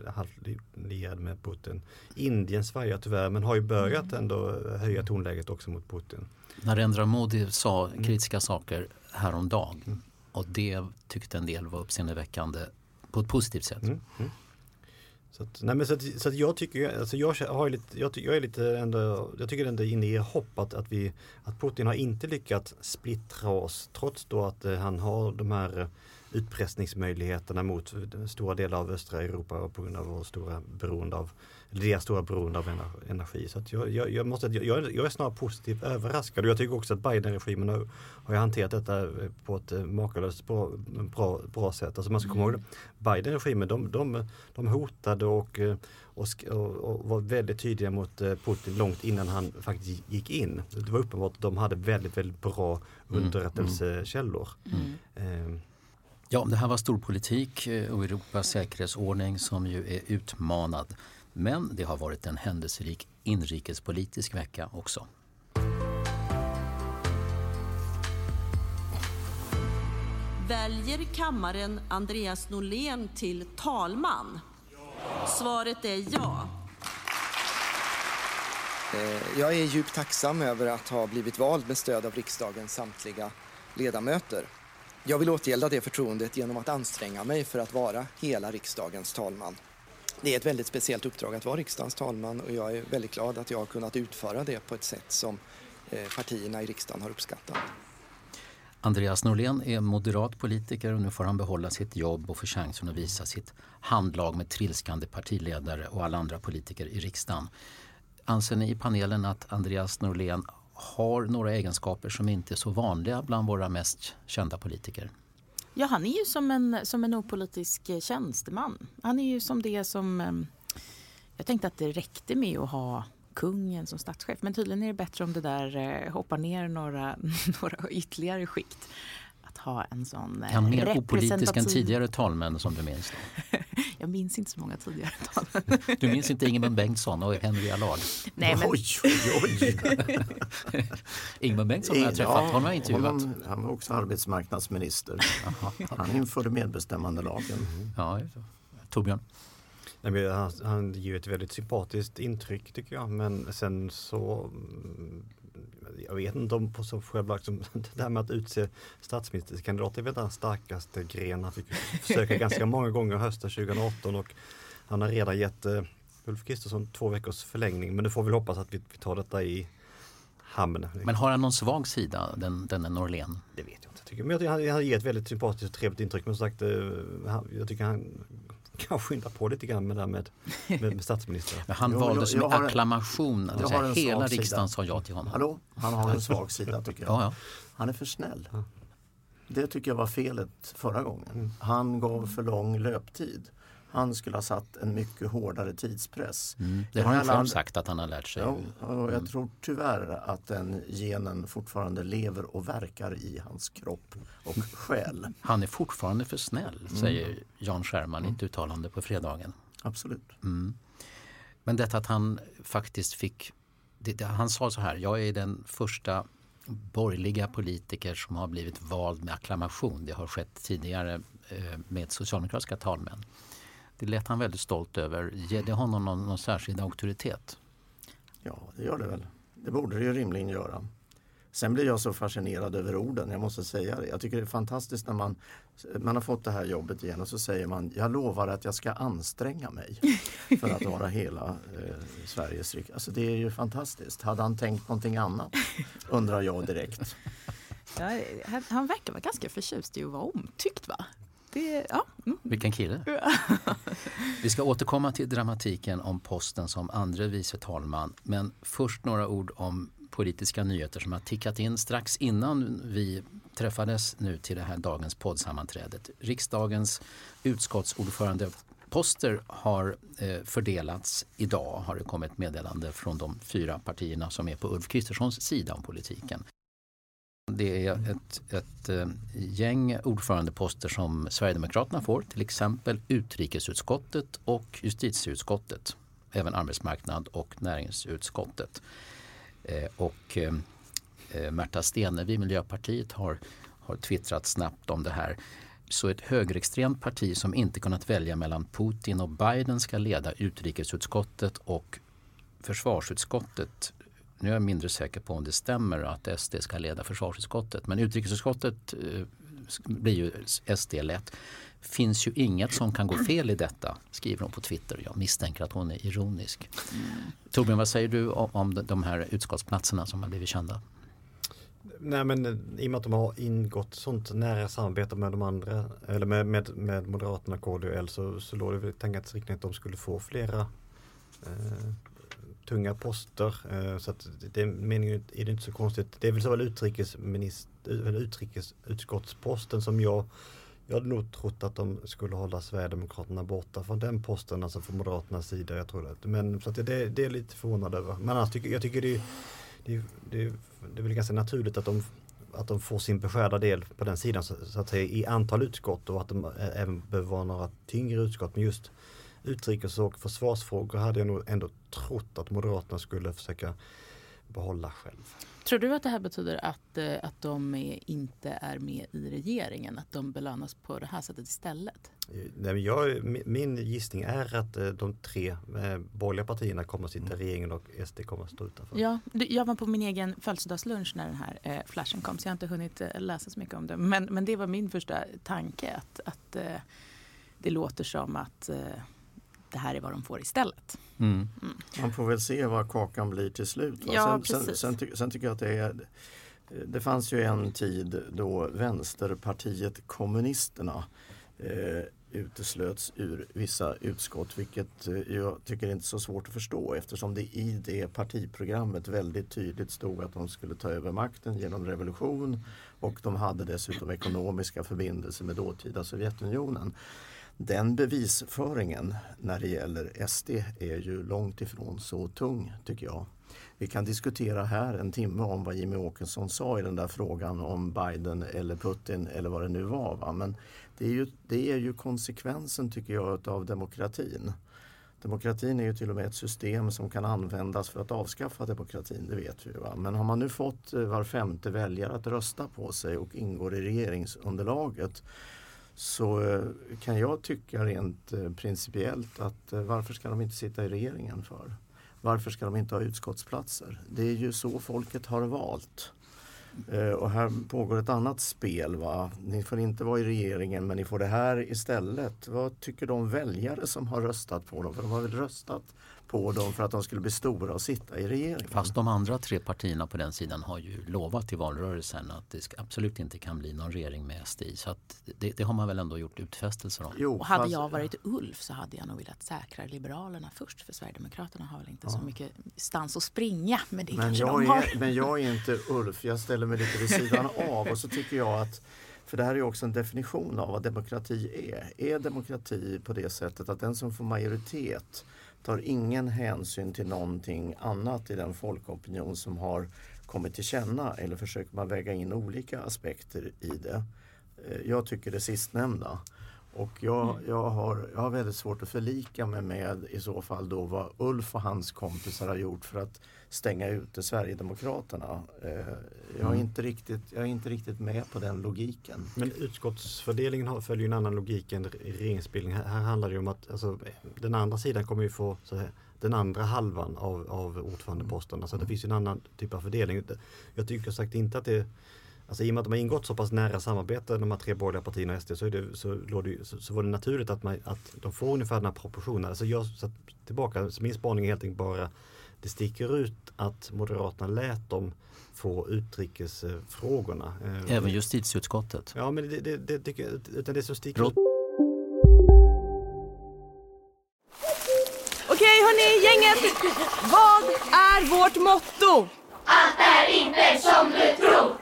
eh, halvt lierade med Putin. Indien svajar tyvärr men har ju börjat mm. ändå höja tonläget också mot Putin. Narendra Modi sa mm. kritiska saker häromdagen mm. och det tyckte en del var uppseendeväckande på ett positivt sätt. Mm. Mm. Så, att, nej men så, att, så att jag tycker, alltså jag, har lite, jag, jag är lite ändå, jag tycker ändå inger hopp att, att, vi, att Putin har inte lyckats splittra oss trots då att eh, han har de här utpressningsmöjligheterna mot stora delar av östra Europa på grund av vår stora beroende av deras stora beroende av energi. Så jag, jag, jag, måste, jag, jag är snarare positivt överraskad och jag tycker också att Biden-regimen har, har hanterat detta på ett makalöst bra, bra, bra sätt. Alltså man ska komma ihåg mm. Biden-regimen de, de, de hotade och, och, och, var väldigt tydliga mot Putin långt innan han faktiskt gick in. Det var uppenbart att de hade väldigt, väldigt bra mm. underrättelsekällor. Mm. Eh, Ja, det här var storpolitik eh, och Europas säkerhetsordning som ju är utmanad. Men det har varit en händelserik inrikespolitisk vecka också. Väljer kammaren Andreas Norlén till talman? Svaret är ja. Eh, jag är djupt tacksam över att ha blivit vald med stöd av riksdagens samtliga ledamöter. Jag vill återgälda det förtroendet genom att anstränga mig för att vara hela riksdagens talman. Det är ett väldigt speciellt uppdrag att vara riksdagens talman och jag är väldigt glad att jag har kunnat utföra det på ett sätt som eh, partierna i riksdagen har uppskattat. Andreas Norlén är moderat politiker och nu får han behålla sitt jobb och få chansen att visa sitt handlag med trilskande partiledare och alla andra politiker i riksdagen. Anser ni i panelen att Andreas Norlén har några egenskaper som inte är så vanliga bland våra mest kända politiker. Ja, han är ju som en, som en opolitisk eh, tjänsteman. Han är ju som det som... Ehm, jag tänkte att det räckte med att ha kungen som statschef. Men tydligen är det bättre om det där eh, hoppar ner några, några ytterligare skikt ha en sån Han mer representativ... opolitisk än tidigare talmän som du minns? jag minns inte så många tidigare talmän. du minns inte Ingemund Bengtsson och Henry Allard? Nej, men... Oj, oj, oj. Ingemund Bengtsson har jag träffat, ja, honom har jag intervjuat. Honom, han var också arbetsmarknadsminister. han införde medbestämmandelagen. Ja, Torbjörn? Nej, han, han ger ett väldigt sympatiskt intryck tycker jag men sen så jag vet inte om på så själva, liksom, det här med att utse statsministerkandidat är väl den starkaste gren han fick försöka ganska många gånger hösten 2018 och han har redan gett eh, Ulf Kristersson två veckors förlängning men nu får vi hoppas att vi, vi tar detta i hamn. Men har han någon svag sida, den, denne Norlén? Det vet jag inte. Tycker. Men jag tycker han, han ger ett väldigt sympatiskt och trevligt intryck. Men som sagt, han, jag tycker han kan skynda på lite grann med det med, med, med statsminister. Men han valdes med acklamation. Alltså hela riksdagen sa ja till honom. Hallå, han har en svag sida tycker jag. Ja, ja. Han är för snäll. Det tycker jag var felet förra gången. Han gav för lång löptid. Han skulle ha satt en mycket hårdare tidspress. Mm. Det har han själv sagt att han har lärt sig. Ja, och jag mm. tror tyvärr att den genen fortfarande lever och verkar i hans kropp och själ. Han är fortfarande för snäll, mm. säger Jan Scherman i ett uttalande på fredagen. Absolut. Mm. Men detta att han faktiskt fick... Det, det, han sa så här, jag är den första borgerliga politiker som har blivit vald med acklamation. Det har skett tidigare eh, med socialdemokratiska talmän. Det lät han väldigt stolt över. Ger det honom någon, någon särskild auktoritet? Ja, det gör det väl. Det borde det ju rimligen göra. Sen blir jag så fascinerad över orden, jag måste säga det. Jag tycker det är fantastiskt när man, man har fått det här jobbet igen och så säger man jag lovar att jag ska anstränga mig för att vara hela eh, Sveriges riksdag. Alltså det är ju fantastiskt. Hade han tänkt någonting annat? Undrar jag direkt. Ja, han verkar vara ganska förtjust i att vara omtyckt va? Det, ja. Mm. Vilken kille. Vi ska återkomma till dramatiken om posten som andre vice talman. Men först några ord om politiska nyheter som har tickat in strax innan vi träffades nu till det här dagens poddsammanträdet. Riksdagens utskottsordförandeposter har eh, fördelats idag har det kommit meddelande från de fyra partierna som är på Ulf Kristerssons sida om politiken. Det är ett, ett eh, gäng ordförandeposter som Sverigedemokraterna får, till exempel utrikesutskottet och justitieutskottet. Även arbetsmarknad och näringsutskottet. Eh, och eh, Märta Stenevi, Miljöpartiet, har, har twittrat snabbt om det här. Så ett högerextremt parti som inte kunnat välja mellan Putin och Biden ska leda utrikesutskottet och försvarsutskottet nu är jag mindre säker på om det stämmer att SD ska leda försvarsutskottet. Men utrikesutskottet eh, blir ju SD lätt. finns ju inget som kan gå fel i detta, skriver hon på Twitter. Jag misstänker att hon är ironisk. Torbjörn, vad säger du om de här utskottsplatserna som har blivit kända? Nej men eh, i och med att de har ingått sånt nära samarbete med de andra eller med, med, med Moderaterna, KD och L så, så låg det väl tänkt riktning att de skulle få flera eh, tunga poster. Eh, så att det meningen är det inte så konstigt. Det är väl såväl utrikesminister, utrikesutskottsposten som jag jag hade nog trott att de skulle hålla Sverigedemokraterna borta från den posten, alltså från Moderaternas sida. Jag tror det. Men så att det, det är lite förvånad över. Men annars tycker jag tycker det, det, det, det är väl ganska naturligt att de, att de får sin beskärda del på den sidan så, så att säga i antal utskott och att de eh, även behöver vara några tyngre utskott. Men just utrikes och försvarsfrågor hade jag nog ändå trott att Moderaterna skulle försöka behålla själv. Tror du att det här betyder att, eh, att de inte är med i regeringen? Att de belönas på det här sättet istället? Nej, jag, min gissning är att eh, de tre eh, borgerliga partierna kommer att sitta i mm. regeringen och SD kommer att stå utanför. Ja, jag var på min egen födelsedagslunch när den här flashen kom så jag har inte hunnit läsa så mycket om det. Men, men det var min första tanke att, att det låter som att det här är vad de får istället. Mm. Mm. Man får väl se vad kakan blir till slut. Ja, sen, sen, sen, ty sen, tycker jag att det är det fanns ju en tid då Vänsterpartiet kommunisterna eh, uteslöts ur vissa utskott vilket eh, jag tycker är inte är så svårt att förstå eftersom det i det partiprogrammet väldigt tydligt stod att de skulle ta över makten genom revolution och de hade dessutom ekonomiska förbindelser med dåtida Sovjetunionen. Den bevisföringen när det gäller SD är ju långt ifrån så tung tycker jag. Vi kan diskutera här en timme om vad Jimmy Åkesson sa i den där frågan om Biden eller Putin eller vad det nu var. Va? Men det är, ju, det är ju konsekvensen tycker jag av demokratin. Demokratin är ju till och med ett system som kan användas för att avskaffa demokratin, det vet vi. Va? Men har man nu fått eh, var femte väljare att rösta på sig och ingår i regeringsunderlaget så eh, kan jag tycka rent eh, principiellt att eh, varför ska de inte sitta i regeringen för? Varför ska de inte ha utskottsplatser? Det är ju så folket har valt. Och här pågår ett annat spel. Va? Ni får inte vara i regeringen men ni får det här istället. Vad tycker de väljare som har röstat på dem? För de har väl röstat på dem för att de skulle bli stora och sitta i regeringen. Fast de andra tre partierna på den sidan har ju lovat i valrörelsen att det absolut inte kan bli någon regering med SD i. Så det, det, har man väl ändå gjort utfästelser om. Jo, och hade jag varit Ulf så hade jag nog velat säkra Liberalerna först för Sverigedemokraterna har väl inte ja. så mycket stans att springa med det men jag, är, men jag är inte Ulf, jag ställer mig lite vid sidan av och så tycker jag att för det här är också en definition av vad demokrati är. Är demokrati på det sättet att den som får majoritet tar ingen hänsyn till någonting annat i den folkopinion som har kommit till känna eller försöker man väga in olika aspekter i det? Eh, jag tycker det sistnämnda. Och jag, mm. jag, har, jag har väldigt svårt att förlika mig med i så fall då vad Ulf och hans kompisar har gjort för att stänga ute Sverigedemokraterna. Eh, jag, är mm. inte riktigt, jag är inte riktigt med på den logiken. Men utskottsfördelningen följer en annan logik än regeringsbildning. Här, handlar det om att alltså, den andra sidan kommer ju få här, den andra halvan av, av ordförandeposterna. Så det finns en annan typ av fördelning. Jag tycker sagt inte att det Alltså i och med att de har ingått så pass nära samarbete de här tre borgerliga partierna och SD så, är det, så, det, så, så var det naturligt att, man, att de får ungefär den här proportionen. Alltså jag satt tillbaka, så min spaning är helt enkelt bara det sticker ut att Moderaterna lät dem få utrikesfrågorna. Eh, Även justitieutskottet? Ja, men det, det, det, det, utan det som sticker ut Okej hörni, gänget! Vad är vårt motto? Allt är inte som du tror!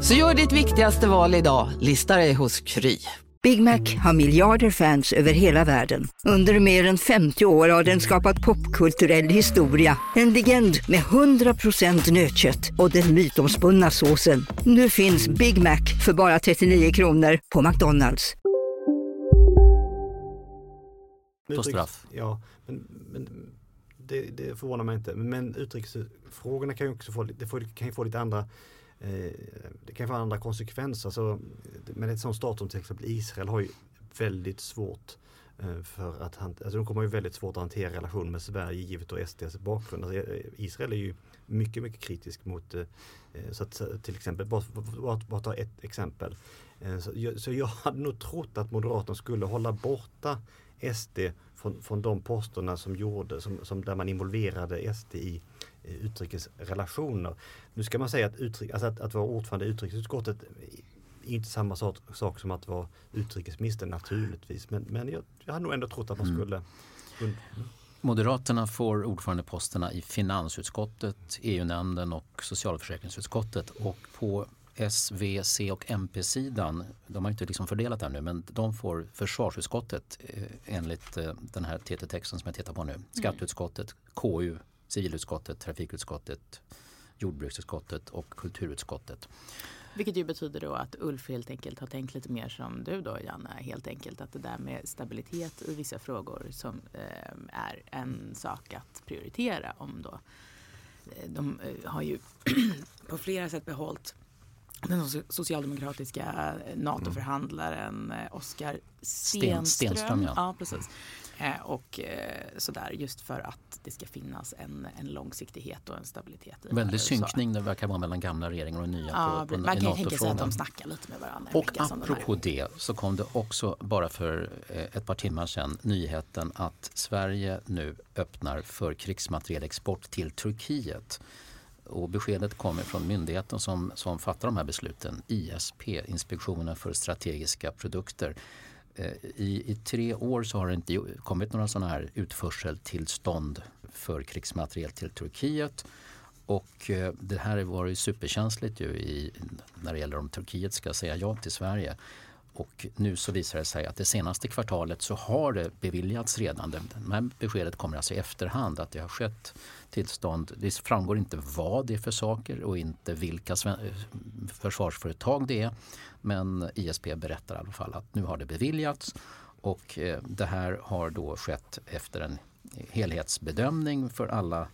Så gör ditt viktigaste val idag, lista dig hos Kry. Big Mac har miljarder fans över hela världen. Under mer än 50 år har den skapat popkulturell historia. En legend med 100% nötkött och den mytomspunna såsen. Nu finns Big Mac för bara 39 kronor på McDonalds. På straff? Ja, men, men det, det förvånar mig inte. Men utrikesfrågorna kan ju också få, det får, kan ju få lite andra Eh, det kan få andra konsekvenser. Så, men ett sånt stat som till exempel Israel har ju väldigt svårt eh, för att han, alltså de kommer ju väldigt svårt att hantera relationen med Sverige givet och SDs bakgrund. Alltså eh, Israel är ju mycket, mycket kritisk mot, så att till exempel, bara, bara, bara ta ett exempel. Så jag, så jag hade nog trott att Moderaterna skulle hålla borta SD från, från de posterna som gjorde, som, som där man involverade SD i utrikesrelationer. Nu ska man säga att, utrik, alltså att, att vara ordförande i utrikesutskottet är inte samma sak, sak som att vara utrikesminister naturligtvis. Men, men jag, jag hade nog ändå trott att man mm. skulle mm. Moderaterna får ordförandeposterna i finansutskottet, EU-nämnden och socialförsäkringsutskottet. Och på S, V, C och MP-sidan, de har inte liksom fördelat det nu, men de får försvarsutskottet eh, enligt eh, den här TT-texten som jag tittar på nu. Mm. Skatteutskottet, KU, civilutskottet, trafikutskottet, jordbruksutskottet och kulturutskottet. Vilket ju betyder då att Ulf helt enkelt har tänkt lite mer som du då Janne. Helt enkelt att det där med stabilitet i vissa frågor som eh, är en sak att prioritera om då. Eh, de eh, har ju på flera sätt behållit den socialdemokratiska NATO-förhandlaren eh, Oskar Stenström. Stenström ja. ja. precis. Eh, och eh, sådär just för att det ska finnas en, en långsiktighet och en stabilitet. I Väldigt synkning det verkar vara mellan gamla regeringar och nya ja, på, på, Man kan tänka sig att de snackar lite med varandra. Och apropå det så kom det också bara för ett par timmar sedan nyheten att Sverige nu öppnar för krigsmaterielexport till Turkiet. Och beskedet kommer från myndigheten som, som fattar de här besluten, ISP, Inspektionen för strategiska produkter. Eh, I, I tre år så har det inte kommit några sådana här utförseltillstånd för krigsmateriel till Turkiet. Och eh, det här var ju superkänsligt ju i, när det gäller om Turkiet ska säga ja till Sverige. Och nu så visar det sig att det senaste kvartalet så har det beviljats redan. Det här beskedet kommer alltså i efterhand att det har skett tillstånd. Det framgår inte vad det är för saker och inte vilka försvarsföretag det är. Men ISP berättar i alla fall att nu har det beviljats och eh, det här har då skett efter en helhetsbedömning för alla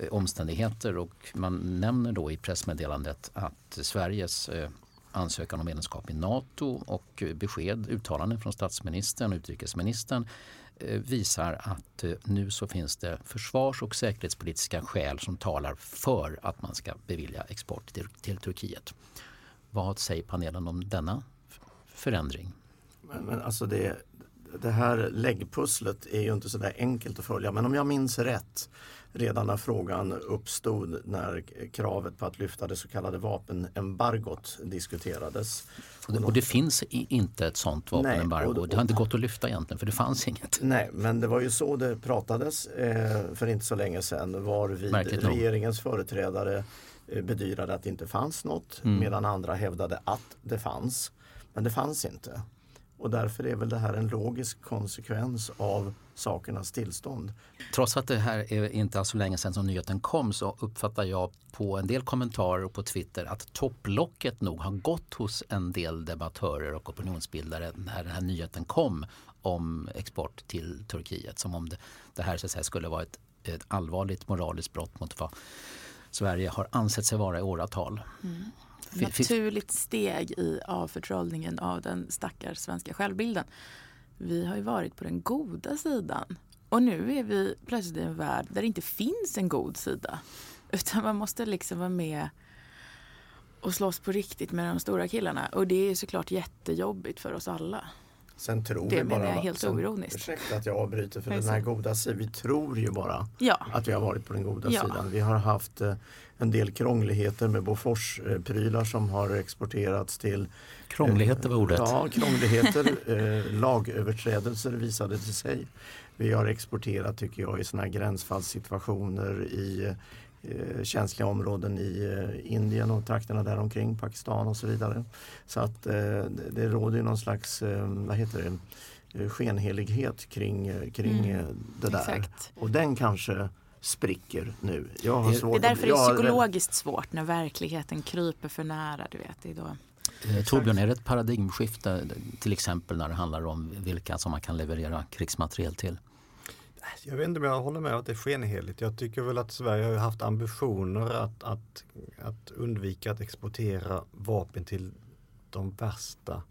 eh, omständigheter och man nämner då i pressmeddelandet att Sveriges eh, ansökan om medlemskap i Nato och besked, uttalanden från statsministern och utrikesministern eh, visar att eh, nu så finns det försvars och säkerhetspolitiska skäl som talar för att man ska bevilja export till, till Turkiet. Vad säger panelen om denna förändring? Men, men alltså det, det här läggpusslet är ju inte så där enkelt att följa men om jag minns rätt redan när frågan uppstod när kravet på att lyfta det så kallade vapenembargot diskuterades. Och det, och det finns inte ett sånt vapenembargo. Nej, och, det har inte gått att lyfta egentligen för det fanns inget. Nej, men det var ju så det pratades eh, för inte så länge sedan varvid regeringens företrädare eh, bedyrade att det inte fanns något mm. medan andra hävdade att det fanns. Men det fanns inte. Och därför är väl det här en logisk konsekvens av sakernas tillstånd. Trots att det här är inte så länge sedan som nyheten kom så uppfattar jag på en del kommentarer på Twitter att topplocket nog har gått hos en del debattörer och opinionsbildare när den här nyheten kom om export till Turkiet. Som om det, det här så att säga, skulle vara ett, ett allvarligt moraliskt brott mot vad Sverige har ansett sig vara i åratal. Mm naturligt steg i avförtrollningen av den stackars svenska självbilden. Vi har ju varit på den goda sidan och nu är vi plötsligt i en värld där det inte finns en god sida. Utan man måste liksom vara med och slåss på riktigt med de stora killarna. Och det är såklart jättejobbigt för oss alla. Sen tror det vi bara, jag helt sen, oironiskt. Ursäkta att jag avbryter för den här goda sidan. Vi tror ju bara ja. att vi har varit på den goda ja. sidan. Vi har haft eh, en del krångligheter med Bofors-prylar som har exporterats till Krångligheter var ordet. Ja, krångligheter. eh, lagöverträdelser visade det sig. Vi har exporterat tycker jag i sådana här gränsfallssituationer i eh, känsliga områden i eh, Indien och trakterna däromkring, Pakistan och så vidare. Så att eh, det, råder ju någon slags, eh, vad heter det, eh, skenhelighet kring, kring mm, det där. Exakt. Och den kanske spricker nu. Jag har svårt det är därför det är psykologiskt svårt när verkligheten kryper för nära. Du vet, det är då... Eh, Torbjörn, är det ett paradigmskifte till exempel när det handlar om vilka som man kan leverera krigsmateriel till? Jag vet inte om jag håller med att det är skenheligt. Jag tycker väl att Sverige har haft ambitioner att, att, att undvika att exportera vapen till de värsta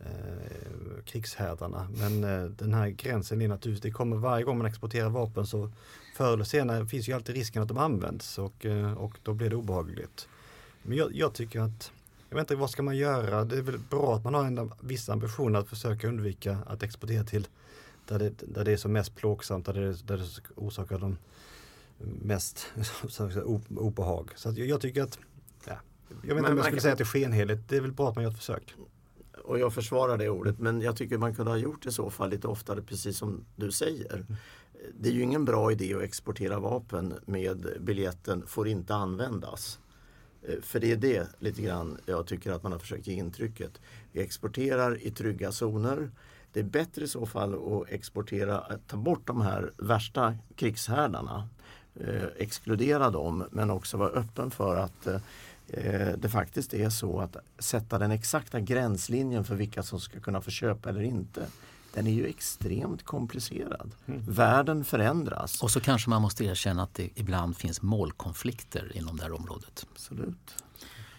eh, krigshärdarna. Men eh, den här gränsen är naturligtvis, det kommer varje gång man exporterar vapen så förr eller senare finns ju alltid risken att de används och, eh, och då blir det obehagligt. Men jag, jag, tycker att, jag vet inte vad ska man göra? Det är väl bra att man har en viss ambition att försöka undvika att exportera till där det, där det är som mest plågsamt, där det, där det orsakar de mest obehag. Så jag, jag, tycker att, ja, jag vet inte om jag skulle säga att det är skenheligt, det är väl bra att man gör ett försök och jag försvarar det ordet, men jag tycker man kunde ha gjort det i så fall lite oftare precis som du säger. Det är ju ingen bra idé att exportera vapen med biljetten får inte användas. Eh, för det är det lite grann jag tycker att man har försökt ge intrycket. Vi exporterar i trygga zoner. Det är bättre i så fall att exportera, att ta bort de här värsta krigshärdarna. Eh, exkludera dem men också vara öppen för att Eh, det faktiskt är så att sätta den exakta gränslinjen för vilka som ska kunna få köpa eller inte den är ju extremt komplicerad. Mm. Världen förändras. Och så kanske man måste erkänna att det ibland finns målkonflikter inom det här området. Absolut.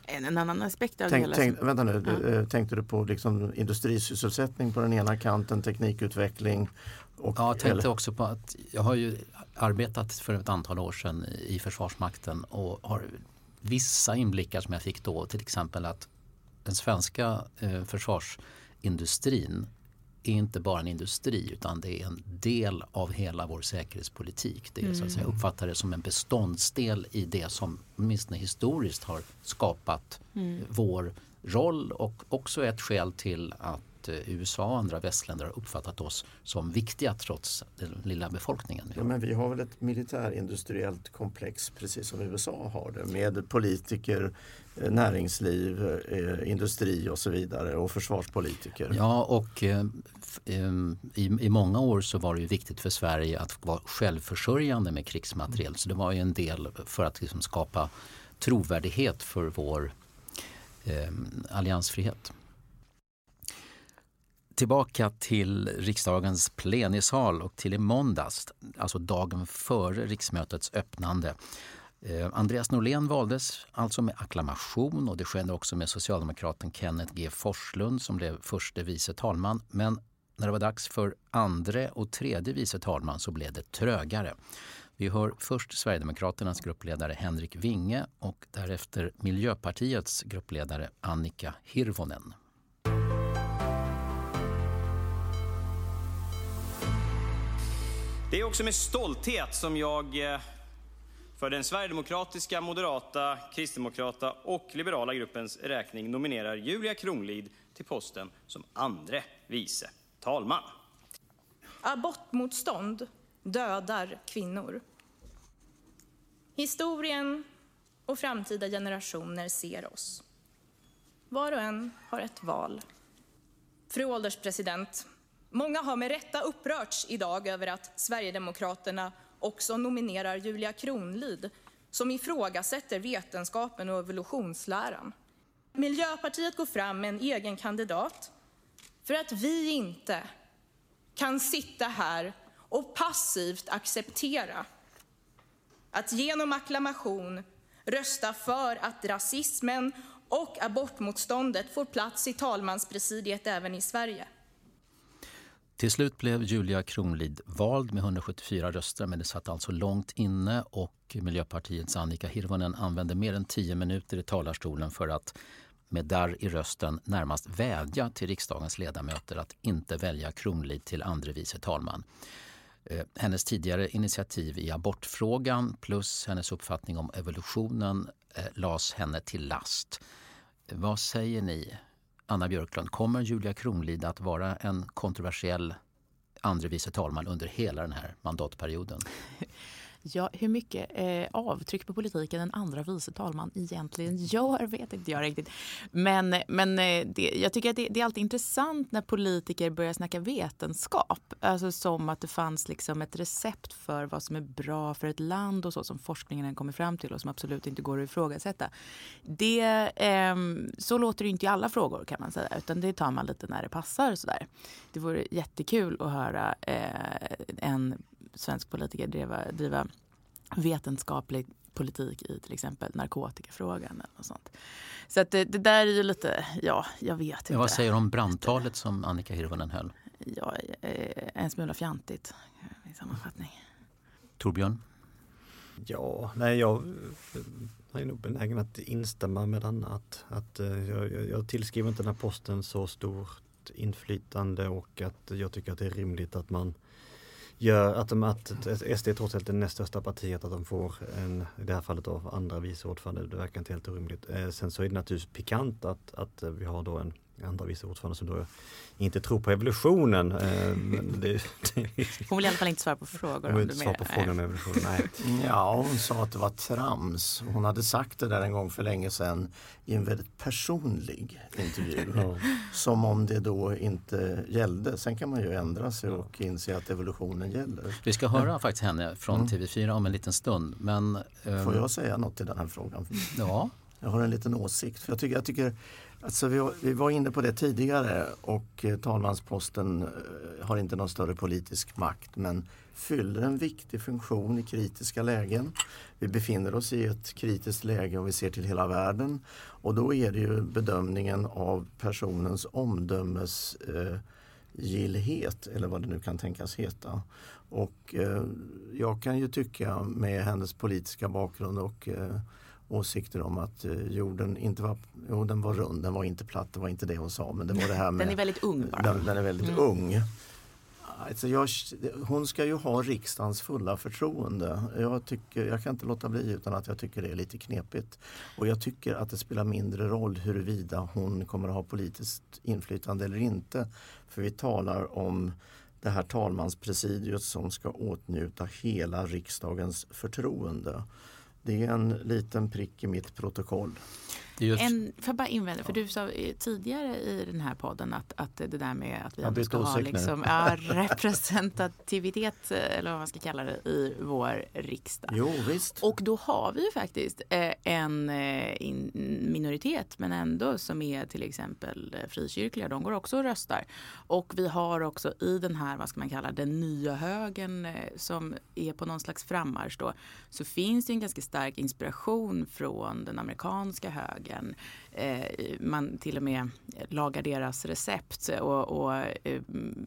En, en annan aspekt av tänk, det hela. Tänk, vänta nu, ja. Eh, tänkte du på liksom industrisysselsättning på den ena kanten, teknikutveckling? Och, ja, jag tänkte också på att jag har ju arbetat för ett antal år sedan i Försvarsmakten och har vissa inblickar som jag fick då, till exempel att den svenska eh, försvarsindustrin är inte bara en industri utan det är en del av hela vår säkerhetspolitik. Det är, mm. så att säga, mm. uppfattar det som en beståndsdel i det som åtminstone historiskt har skapat mm. vår roll och också ett skäl till att Eh, USA och andra västländer har uppfattat oss som viktiga trots den lilla befolkningen. Ja, men vi har väl ett militärindustriellt komplex precis som USA har det med politiker, näringsliv, eh, industri och så vidare och försvarspolitiker. Ja, och eh, i, i många år så var det ju viktigt för Sverige att vara självförsörjande med krigsmateriel. Så det var ju en del för att liksom skapa trovärdighet för vår eh, alliansfrihet. Tillbaka till riksdagens plenisal och till i måndags, alltså dagen före riksmötets öppnande. Eh, Andreas Norlén valdes alltså med akklamation och det skedde också med socialdemokraten Kenneth G Forslund som blev förste vice talman. Men när det var dags för andre och tredje vice talman så blev det trögare. Vi hör först Sverigedemokraternas gruppledare Henrik Winge och därefter Miljöpartiets gruppledare Annika Hirvonen. Det är också med stolthet som jag eh, för den sverigedemokratiska, moderata, kristdemokrata och liberala gruppens räkning nominerar Julia Kronlid till posten som andre vice talman. Abortmotstånd dödar kvinnor. Historien och framtida generationer ser oss. Var och en har ett val. Fru ålderspresident, många har med rätta upprörts idag över att Sverigedemokraterna också nominerar Julia Kronlid som ifrågasätter vetenskapen och evolutionsläran. Miljöpartiet går fram med en egen kandidat för att vi inte kan sitta här och passivt acceptera att genom acklamation rösta för att rasismen och abortmotståndet får plats i talmanspresidiet även i Sverige. Till slut blev Julia Kronlid vald med 174 röster men det satt alltså långt inne och Miljöpartiets Annika Hirvonen använde mer än tio minuter i talarstolen för att med darr i rösten närmast vädja till riksdagens ledamöter att inte välja Kronlid till andre vice talman. Eh, hennes tidigare initiativ i abortfrågan plus hennes uppfattning om evolutionen eh, lades henne till last. Vad säger ni, Anna Björklund? Kommer Julia Kronlid att vara en kontroversiell andre vice talman under hela den här mandatperioden? Ja, hur mycket eh, avtryck på politiken en andra vice talman egentligen gör vet inte jag riktigt. Men, men eh, det, jag tycker att det, det, är alltid intressant när politiker börjar snacka vetenskap. Alltså som att det fanns liksom ett recept för vad som är bra för ett land och så som forskningen kommer fram till och som absolut inte går att ifrågasätta. Det, eh, så låter det inte i alla frågor kan man säga, utan det tar man lite när det passar. Sådär. Det vore jättekul att höra eh, en svensk politiker driva, driva vetenskaplig politik i till exempel narkotikafrågan. Eller något sånt. Så att det, det, där är ju lite, ja, jag vet inte. Ja, vad säger du om brandtalet som Annika Hirvonen höll? Ja, eh, en smula fjantigt i sammanfattning. Torbjörn? Ja, nej jag är nog benägen att instämma med Anna. Att, att eh, jag, jag tillskriver inte den här posten så stort inflytande och att jag tycker att det är rimligt att man gör att, de, att SD trots allt är det näst största partiet att de får en, i det här fallet då, andra vice ordförande. Det verkar inte helt orimligt. Eh, sen så är det naturligtvis pikant att, att vi har då en andra vice ordförande som då inte tror på evolutionen. Eh, det, hon vill i alla fall inte svara på frågor. Hon vill inte svara på frågan om evolution. Nej. Ja, hon sa att det var trams. Hon hade sagt det där en gång för länge sedan i en väldigt personlig intervju. Ja. Som om det då inte gällde. Sen kan man ju ändra sig och inse att evolutionen gäller. Vi ska höra faktiskt henne från mm. TV4 om en liten stund. Men. Får jag säga något i den här frågan? Ja. Jag har en liten åsikt. För jag, tycker, jag tycker Alltså vi, vi, var inne på det tidigare och eh, talmansposten eh, har inte någon större politisk makt men fyller en viktig funktion i kritiska lägen. Vi befinner oss i ett kritiskt läge och vi ser till hela världen och då är det ju bedömningen av personens omdömesgillhet eh, eller vad det nu kan tänkas heta. Och eh, jag kan ju tycka med hennes politiska bakgrund och eh, åsikter om att eh, jorden inte var, jo, den var rund, den var inte platt, det var inte det hon sa. Men det var det här med, den är väldigt ung bara. Den, den är väldigt mm. ung. Alltså jag, hon ska ju ha riksdagens fulla förtroende. Jag, tycker, jag kan inte låta bli utan att jag tycker det är lite knepigt. Och jag tycker att det spelar mindre roll huruvida hon kommer att ha politiskt inflytande eller inte. För vi talar om det här talmanspresidiet som ska åtnjuta hela riksdagens förtroende. Det är en liten prick i mitt protokoll. Just... En, jag bara invända, för du sa tidigare i den här podden att, att det där med att vi ändå ska ha liksom, ja, representativitet, eller vad man ska kalla det, i vår riksdag. Jo, visst. Och då har vi ju faktiskt eh, en eh, minoritet, men ändå som är till exempel eh, frikyrkliga, de går också och röstar. Och vi har också i den här, vad ska man kalla den nya högen som är på någon slags frammarsch då, så finns det en ganska stark inspiration från den amerikanska högen. Eh, man till och med lagar deras recept och, och eh,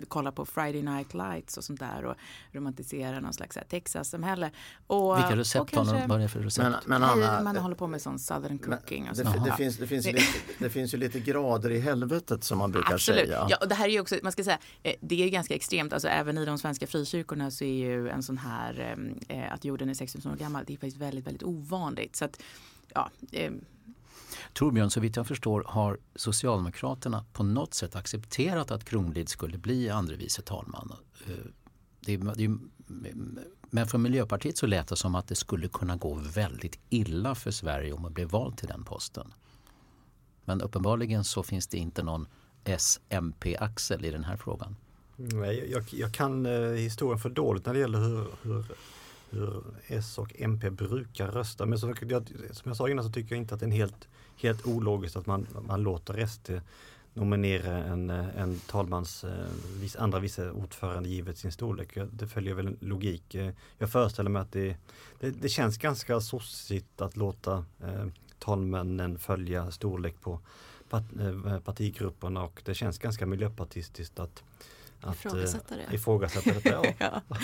kollar på Friday Night Lights och sånt där och romantiserar någon slags Texas-samhälle. Vilka recept har de? Vad är för recept? Men, men Anna, man håller på med sån southern cooking. Och det, det, finns, det, finns lite, det finns ju lite grader i helvetet som man brukar Absolut. säga. Ja, och det här är ju också, man ska säga, eh, det är ganska extremt. Alltså även i de svenska frikyrkorna så är ju en sån här eh, att jorden är 6000 år gammal, det är faktiskt väldigt, väldigt ovanligt. Så att, ja, eh, Torbjörn, så vitt jag förstår har Socialdemokraterna på något sätt accepterat att Kronlid skulle bli andre vice talman. Eh, det är, det är, men för Miljöpartiet så lät det som att det skulle kunna gå väldigt illa för Sverige om man blev vald till den posten. Men uppenbarligen så finns det inte någon SMP-axel i den här frågan. Nej, jag, jag kan eh, historien för dåligt när det gäller hur, hur hur S och MP brukar rösta. Men som jag, som jag sa innan så tycker jag inte att det är en helt, helt ologiskt att man, man låter SD eh, nominera en, eh, en talmans eh, vis, andra vice ordförande givet sin storlek. Det följer väl en logik. Jag föreställer mig att det, det, det känns ganska sossigt att låta eh, talmännen följa storlek på part, eh, partigrupperna och det känns ganska miljöpartistiskt att, att ifrågasätta det. Ifrågasätta detta, ja. ja.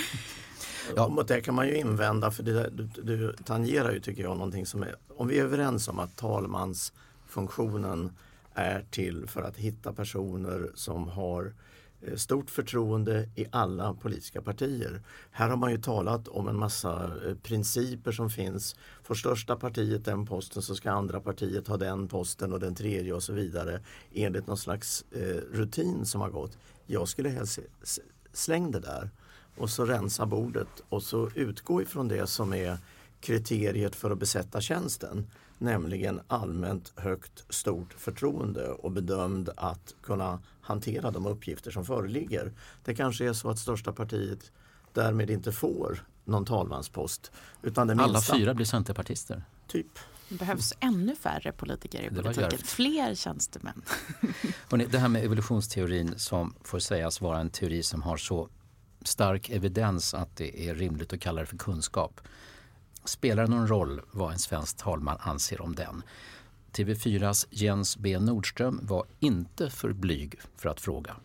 Ja. Mot det kan man ju invända för det, du, du tangerar ju tycker jag någonting som är, om vi är överens om att talmansfunktionen är till för att hitta personer som har eh, stort förtroende i alla politiska partier. Här har man ju talat om en massa eh, principer som finns. Får största partiet den posten så ska andra partiet ha den posten och den tredje och så vidare enligt någon slags eh, rutin som har gått. Jag skulle helst släng det där och så rensa bordet och så utgå ifrån det som är kriteriet för att besätta tjänsten. Nämligen allmänt högt stort förtroende och bedömd att kunna hantera de uppgifter som föreligger. Det kanske är så att största partiet därmed inte får någon talmanspost. Utan det minsta. Alla fyra blir centerpartister. Typ. Det behövs ännu färre politiker i politiken, fler tjänstemän. Hörrni, det här med evolutionsteorin som får sägas vara en teori som har så stark evidens att det är rimligt att kalla det för kunskap. Spelar det någon roll vad en svensk talman anser om den? TV4s Jens B Nordström var inte för blyg för att fråga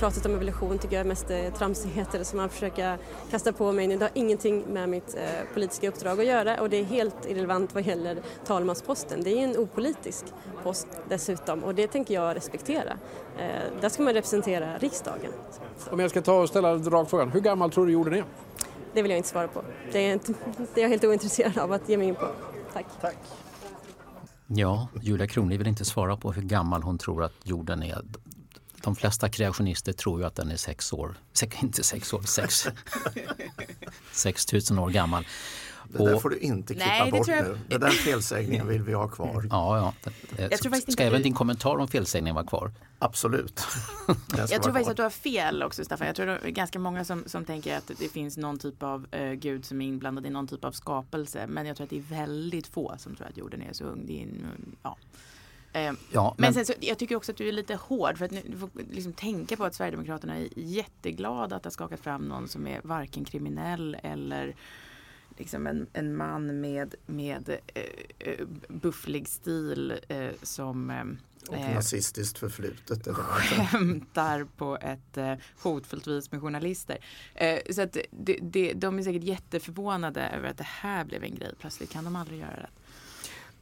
pratet om evolution tycker jag är mest är tramsigheter som man försöker kasta på mig nu. Det har ingenting med mitt eh, politiska uppdrag att göra och det är helt irrelevant vad gäller talmansposten. Det är en opolitisk post dessutom och det tänker jag respektera. Eh, där ska man representera riksdagen. Om jag ska ta och ställa en rak frågan, hur gammal tror du jorden är? Det vill jag inte svara på. Det är, inte, det är jag helt ointresserad av att ge mig in på. Tack. Tack. Ja, Julia Kronlid vill inte svara på hur gammal hon tror att jorden är de flesta kreationister tror ju att den är sex år, inte sex år, sex, sex tusen år gammal. Det där får du inte klippa Nej, bort jag... nu. Den där felsägningen vill vi ha kvar. Ja, ja. Jag tror Ska även du... din kommentar om felsägningen vara kvar? Absolut. jag tror faktiskt att du har fel också Staffan. Jag tror det är ganska många som, som tänker att det finns någon typ av uh, gud som är inblandad i någon typ av skapelse. Men jag tror att det är väldigt få som tror att jorden är så ung. Det är, ja. Eh, ja, men, men sen så, jag tycker också att du är lite hård för att du får liksom tänka på att Sverigedemokraterna är jätteglada att ha skakat fram någon som är varken kriminell eller liksom en, en man med, med eh, eh bufflig stil eh, som eh, och eh, nazistiskt förflutet. Eller skämtar på ett eh, hotfullt vis med journalister. Eh, så att det, det, de är säkert jätteförvånade över att det här blev en grej. Plötsligt kan de aldrig göra det.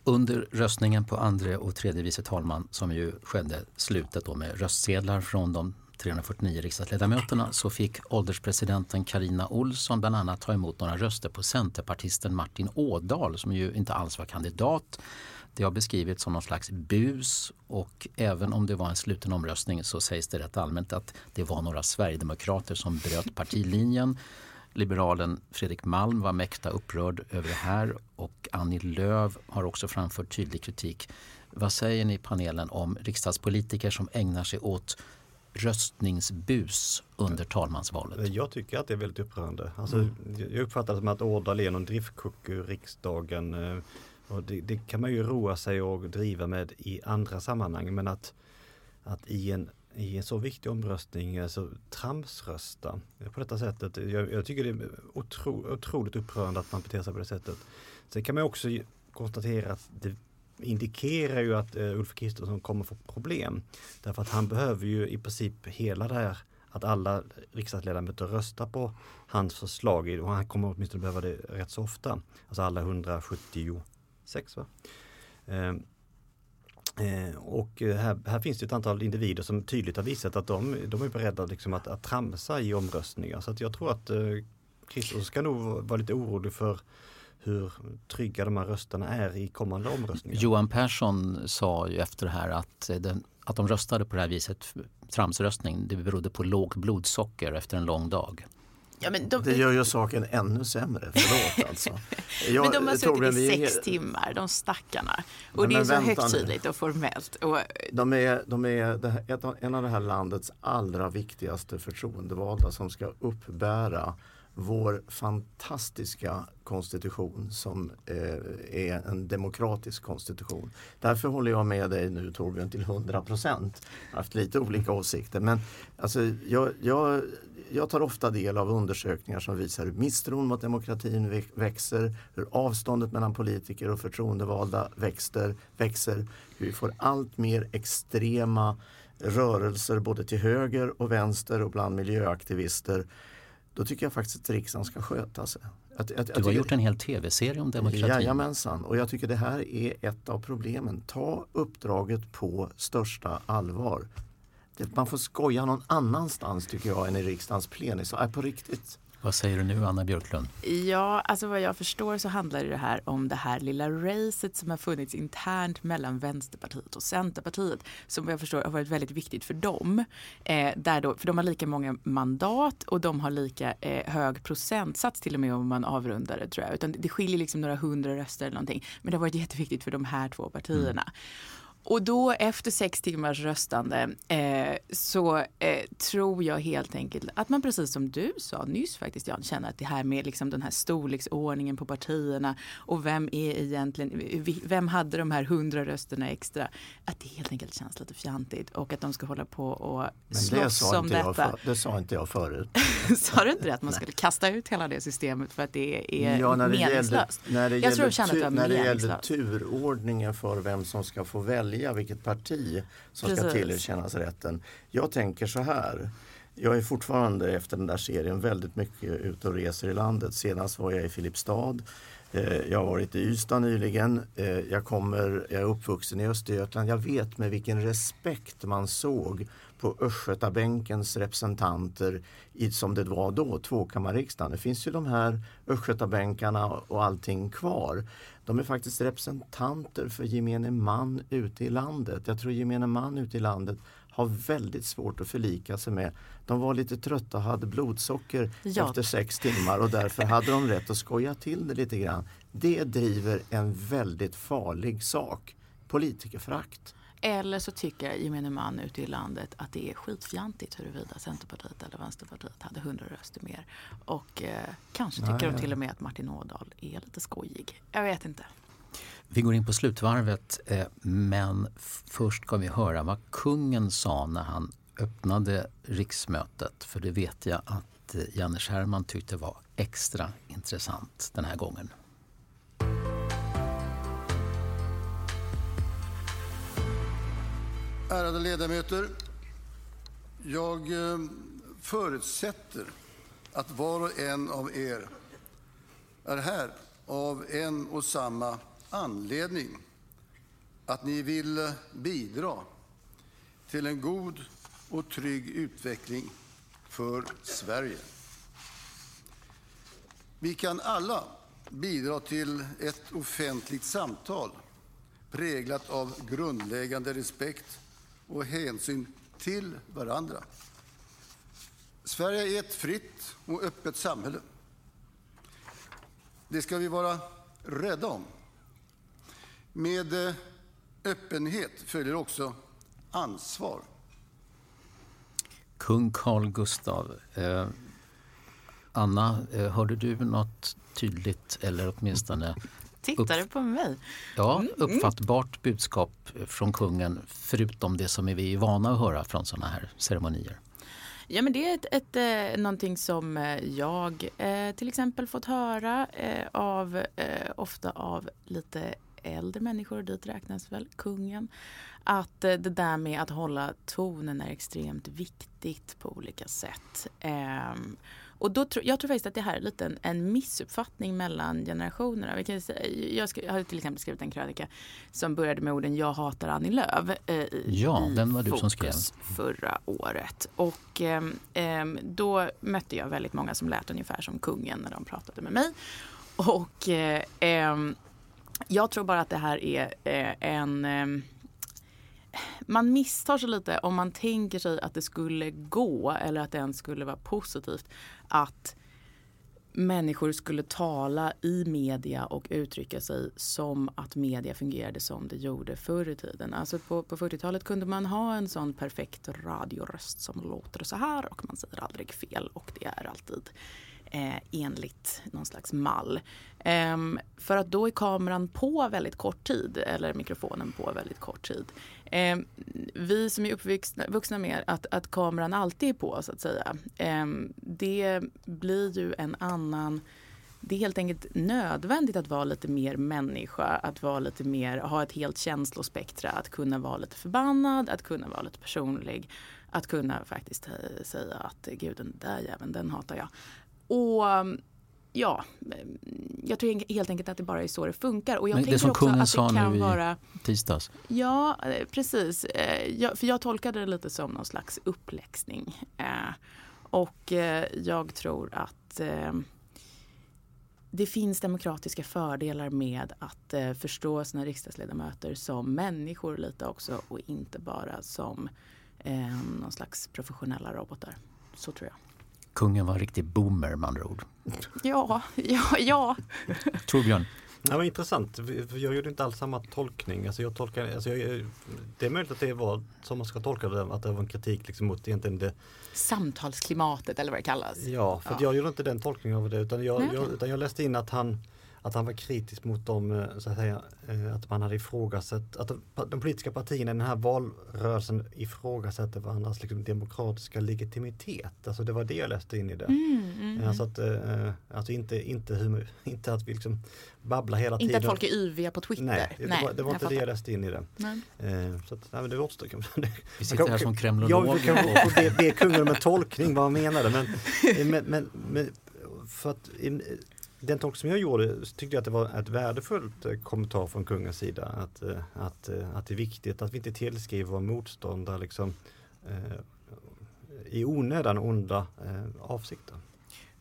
Under röstningen på andre och tredje vice talman som ju skedde slutet då med röstsedlar från de 349 riksdagsledamöterna så fick ålderspresidenten Karina Olsson bland annat ta emot några röster på centerpartisten Martin Ådahl som ju inte alls var kandidat. Det har beskrivits som någon slags bus och även om det var en sluten omröstning så sägs det rätt allmänt att det var några sverigedemokrater som bröt partilinjen. Liberalen Fredrik Malm var mäkta upprörd över det här och Annie Lööf har också framfört tydlig kritik. Vad säger ni i panelen om riksdagspolitiker som ägnar sig åt röstningsbus under talmansvalet? Jag tycker att det är väldigt upprörande. Alltså, mm. Jag uppfattar det som att Årdal är någon driftkuck ur riksdagen. Eh, och det, det, kan man ju roa sig och driva med i andra sammanhang men att, att i en i en så viktig omröstning alltså, tramsrösta på detta sättet. Jag, jag tycker det är otro, otroligt upprörande att man beter sig på det sättet. Sen kan man också konstatera att det indikerar ju att eh, Ulf Kristersson kommer få problem. Därför att han behöver ju i princip hela det här att alla riksdagsledamöter röstar på hans förslag och han kommer åtminstone behöva det rätt så ofta. Alltså alla 176 va? Eh, Eh, och eh, här, här, finns det ett antal individer som tydligt har visat att de, de är beredda liksom att, att tramsa i omröstningar. Så att jag tror att eh, ska nog vara lite orolig för hur trygga de här rösterna är i kommande omröstningar. Johan Persson sa ju efter det här att, eh, den, att de röstade på det här viset, tramsröstning, det berodde på lågt blodsocker efter en lång dag. Ja, de... Det gör ju saken ännu sämre, förlåt alltså. Jag, men de har suttit i sex vi... timmar, de stackarna. Och men, det är så högtidligt och formellt. Och... De är, de är en av det här landets allra viktigaste förtroendevalda som ska uppbära vår fantastiska konstitution som eh, är en demokratisk konstitution. Därför håller jag med dig nu Torbjörn till 100 procent. Jag har haft lite olika åsikter men alltså, jag, jag, jag tar ofta del av undersökningar som visar hur misstron mot demokratin växer, hur avståndet mellan politiker och förtroendevalda växer, växer hur vi får allt mer extrema rörelser både till höger och vänster och bland miljöaktivister då tycker jag faktiskt att riksdagen ska sköta sig. Att, att, du har gjort en hel tv-serie om demokratin. Jajamensan, och jag tycker det här är ett av problemen. Ta uppdraget på största allvar. Man får skoja någon annanstans tycker jag än i riksdagens plenisal. På riktigt. Vad säger du nu, Anna Björklund? Ja, alltså vad jag förstår så handlar det här om det här lilla racet som har funnits internt mellan Vänsterpartiet och Centerpartiet som jag förstår har varit väldigt viktigt för dem. Eh, där då, för de har lika många mandat och de har lika eh, hög procentsats till och med om man avrundar det tror jag. Utan det skiljer liksom några hundra röster eller någonting. Men det har varit jätteviktigt för de här två partierna. Mm. Och då efter sex timmars röstande eh, så eh, tror jag helt enkelt att man precis som du sa nyss faktiskt Jan känner att det här med liksom den här storleksordningen på partierna och vem är egentligen, vem hade de här hundra rösterna extra? Att det helt enkelt känns lite fjantigt och att de ska hålla på och Men slåss det om detta. För, det sa inte jag förut. sa du inte det? Att man skulle kasta ut hela det systemet för att det är ja, när det meningslöst? Gällde, när det jag tror jag känner att det var När det gällde turordningen för vem som ska få välja välja vilket parti som Precis. ska tillerkännas rätten. Jag tänker så här. Jag är fortfarande efter den där serien väldigt mycket ute och reser i landet. Senast var jag i Filipstad. Eh, jag har varit i Ystad nyligen. Eh, jag, kommer, jag är uppvuxen i Östergötland. Jag vet med vilken respekt man såg på Östgötabänkens representanter i, som det var då, tvåkammarriksdagen. Det finns ju de här Östgötabänkarna och allting kvar. De är faktiskt representanter för gemene man ute i landet. Jag tror gemene man ute i landet har väldigt svårt att förlika sig med. De var lite trötta och hade blodsocker ja. efter sex timmar och därför hade de rätt att skoja till det lite grann. Det driver en väldigt farlig sak, politikerförakt. Eller så tycker gemene man ute i landet att det är skitfjantigt huruvida Centerpartiet eller Vänsterpartiet hade 100 röster mer. Och eh, kanske tycker Nej, de till och med att Martin Ådahl är lite skojig. Jag vet inte. Vi går in på slutvarvet eh, men först ska vi höra vad kungen sa när han öppnade riksmötet. För det vet jag att eh, Janne Scherman tyckte var extra intressant den här gången. Ärade ledamöter. Jag eh, förutsätter att var och en av er är här av en och samma anledning. Att ni vill bidra till en god och trygg utveckling för Sverige. Vi kan alla bidra till ett offentligt samtal präglat av grundläggande respekt och hänsyn till varandra. Sverige är ett fritt och öppet samhälle Det ska vi vara rädda om. Med eh, öppenhet följer också ansvar. Kung Carl Gustav. Eh, Anna, eh, hörde du något tydligt eller åtminstone Tittar du på mig? Ja, Mm, uppfattbart budskap från kungen förutom det som vi är vana att höra från sådana här ceremonier. Ja, men det är ett, ett, eh, någonting som eh, jag eh, till exempel fått höra av, ofta av lite äldre människor, dit räknas väl kungen, att det där med att hålla tonen är extremt viktigt på olika sätt. Och då tro, jag tror faktiskt att det här är lite en, en missuppfattning mellan generationerna. Vi kan säga, jag, skri, jag har till exempel skrivit en krönika som började med orden “Jag hatar Annie Lööf” eh, i, Ja, den var du som skrev. förra året. Och ehm, då mötte jag väldigt många som lät ungefär som kungen när de pratade med mig. Och eh, ehm, jag tror bara att det här är eh, en ehm, man misstar sig lite om man tänker sig att det skulle gå eller att det ens skulle vara positivt att människor skulle tala i media och uttrycka sig som att media fungerade som det gjorde förr i tiden. Alltså på, på 40-talet kunde man ha en sån perfekt radioröst som låter så här och man säger aldrig fel och det är alltid eh, enligt någon slags mall. Ehm, för att då är kameran på väldigt kort tid eller mikrofonen på väldigt kort tid. Eh, vi som är uppvuxna vuxna med att, att kameran alltid är på så att säga. Eh, det blir ju en annan det är helt enkelt nödvändigt att vara lite mer människa, att vara lite mer, ha ett helt känslospektra, att kunna vara lite förbannad, att kunna vara lite personlig, att kunna faktiskt eh, säga att gud den där jäveln, den hatar jag. Och ehm, ja, jag tror helt enkelt att det bara är så det funkar. Och jag Men det som också kungen att sa nu i vara tisdags. Ja, eh, precis. Eh, jag, för jag tolkade det lite som någon slags uppläxning. Eh, och jag tror att det finns demokratiska fördelar med att eh, förstå sina riksdagsledamöter som människor lite också och inte bara som eh, någon slags professionella robotar. Så tror jag. Kungen var en riktig boomer med andra ord. Ja, ja, ja. Torbjörn? Det var intressant, för jag gjorde inte alls samma tolkning. Alltså jag tolkar, alltså jag, det är möjligt att det var som man ska tolka det, att det var en kritik liksom mot egentligen det. Samtalsklimatet eller vad det kallas. Ja, för att jag gjorde inte den tolkningen av det utan jag, Nej, jag, okej. utan jag läste in att han att han var kritisk mot dem, eh, så att säga, eh, att man hade ifrågasatt, att de, politiska partierna i den här valrörelsen ifrågasätter varandras liksom, demokratiska legitimitet. Alltså det var det jag läste in i det. Mm, mm, Alltså, att, alltså inte, inte, hur, inte att vi liksom babblar hela Inte tiden. att folk är yviga på Twitter. Nej, det, Nej, var, det var jag inte det jag läste in i det. Nej. Så att, nej, men det återstår. Vi sitter här som kremlologer. Ja, vi kan be, be kungen om en tolkning vad han menade. Men, men, men, men för att den tolkning som jag gjorde tyckte jag att det var ett värdefullt eh, kommentar från kungens sida. Att, eh, att, eh, att det är viktigt att vi inte tillskriver våra motståndare liksom, eh, i onödan onda eh, avsikter.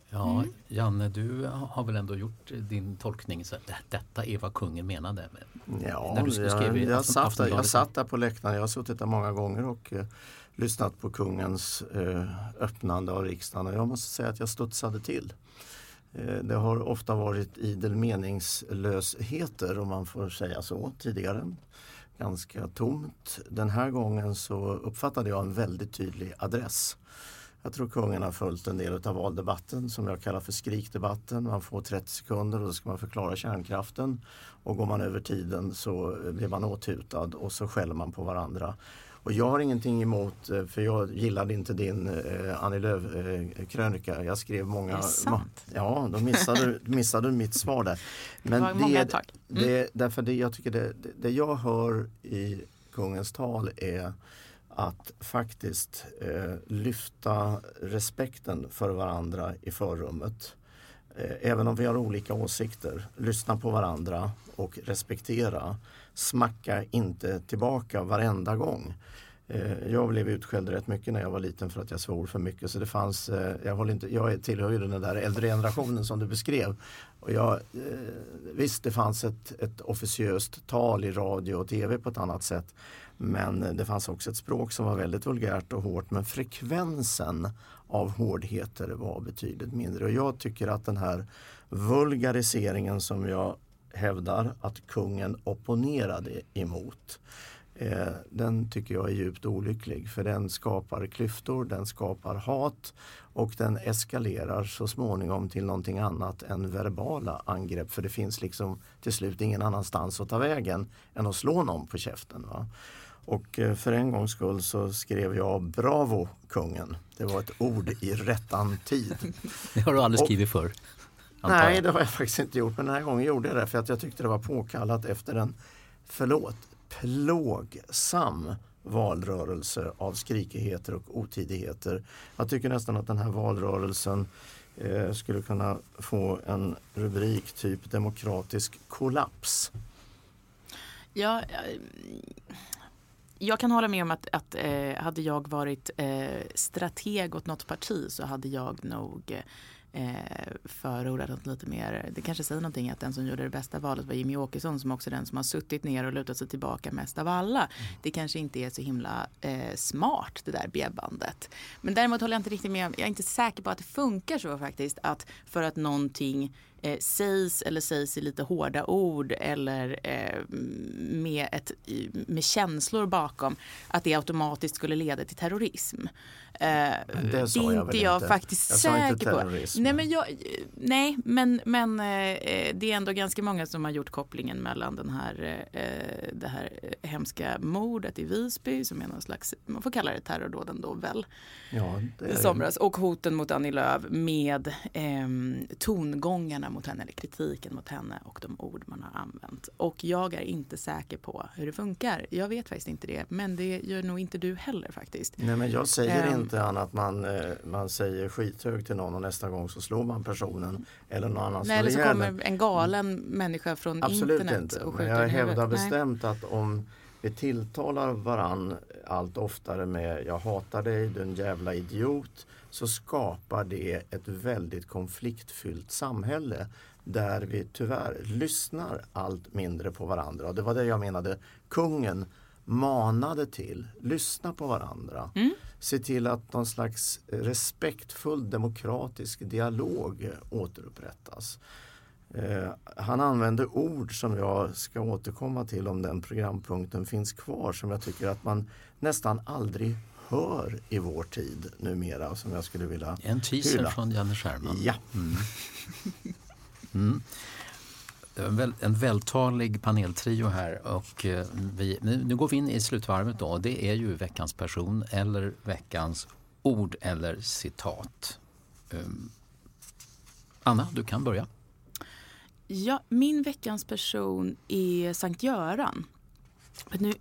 Ja, Janne, du har väl ändå gjort din tolkning. Så att detta är vad kungen menade. Ja, När du skrev jag, jag, satt där, jag satt där på läktaren, jag har suttit där många gånger och eh, lyssnat på kungens eh, öppnande av riksdagen och jag måste säga att jag studsade till. Eh, det har ofta varit idel meningslösheter om man får säga så tidigare. Ganska tomt. Den här gången så uppfattade jag en väldigt tydlig adress. Jag tror kungen har följt en del av valdebatten som jag kallar för skrikdebatten. Man får 30 sekunder och då ska man förklara kärnkraften. Och går man över tiden så blir man åthutad och så skäller man på varandra. Och jag har ingenting emot, eh, för jag gillade inte din eh, Annie Lööf-krönika. Jag skrev många... Är det sant? Ja, då missade, du- missade du mitt svar där. Det var många tag. Mm. det, därför det, jag tycker det, det, det jag hör i kungens tal är att faktiskt eh, lyfta respekten för varandra i förrummet. Eh, även om vi har olika åsikter, lyssna på varandra och respektera. Smacka inte tillbaka varenda gång. Eh, jag blev utskälld rätt mycket när jag var liten för att jag svor för mycket. Så det fanns, eh, jag, håller inte, jag tillhör ju den där äldre generationen som du beskrev. Och jag, eh, visst, det fanns ett, ett officiöst tal i radio och tv på ett annat sätt. Men det fanns också ett språk som var väldigt vulgärt och hårt men frekvensen av hårdheter var betydligt mindre. Och jag tycker att den här vulgariseringen som jag hävdar att kungen opponerade emot eh, den tycker jag är djupt olycklig för den skapar klyftor, den skapar hat och den eskalerar så småningom till någonting annat än verbala angrepp för det finns liksom till slut ingen annanstans att ta vägen än att slå någon på käften. Va? Och eh, för en gångs skull så skrev jag Bravo kungen. Det var ett ord i rättan tid. Det har du aldrig skrivit förr? Nej, det har jag faktiskt inte gjort. Men den här gången gjorde jag det för att jag tyckte det var påkallat efter en, förlåt, plågsam valrörelse av skrikigheter och otidigheter. Jag tycker nästan att den här valrörelsen eh, skulle kunna få en rubrik typ demokratisk kollaps. Ja, jag kan hålla med om att, att eh, hade jag varit eh, strateg åt något parti så hade jag nog eh, förordat något lite mer. Det kanske säger någonting att den som gjorde det bästa valet var Jimmy Åkesson som också är den som har suttit ner och lutat sig tillbaka mest av alla. Mm. Det kanske inte är så himla eh, smart det där bredbandet. Men däremot håller jag inte riktigt med. Jag är inte säker på att det funkar så faktiskt att för att någonting eh, sägs eller sägs i lite hårda ord eller eh, med, ett, med känslor bakom att det automatiskt skulle leda till terrorism. Eh, det, det är jag inte jag inte. faktiskt jag säker på. Nej men, jag, nej, men, men eh, det är ändå ganska många som har gjort kopplingen mellan den här, eh, det här hemska mordet i Visby som är någon slags, man får kalla det terrordåd ändå väl, ja, i somras och hoten mot Annie Lööf med eh, tongångarna mot henne eller kritiken mot henne och de ord man har använt. Och jag är inte säker på hur det funkar. Jag vet faktiskt inte det, men det gör nog inte du heller faktiskt. Nej men jag säger um, inte annat man, eh, man säger skithögt till någon och nästa gång så slår man personen eller någon annan Nej, eller så kommer en galen människa från Absolut internet inte. och skjuter Men jag hävdar bestämt Nej. att om vi tilltalar varann allt oftare med jag hatar dig, du är en jävla idiot så skapar det ett väldigt konfliktfyllt samhälle där vi tyvärr lyssnar allt mindre på varandra. Och det var det jag menade. Kungen manade till, lyssna på varandra. Mm. Se till att någon slags respektfull demokratisk dialog återupprättas. Eh, han använde ord som jag ska återkomma till om den programpunkten finns kvar som jag tycker att man nästan aldrig hör i vår tid numera och som jag skulle vilja En teaser hylla. från Janne Scherman. Ja. Mm. Mm. En, väl, en vältalig paneltrio här och eh, vi, nu går vi in i slutvarvet då. Det är ju veckans person eller veckans ord eller citat. Um, Anna, du kan börja. Ja, min veckans person är Sankt Göran. Nu,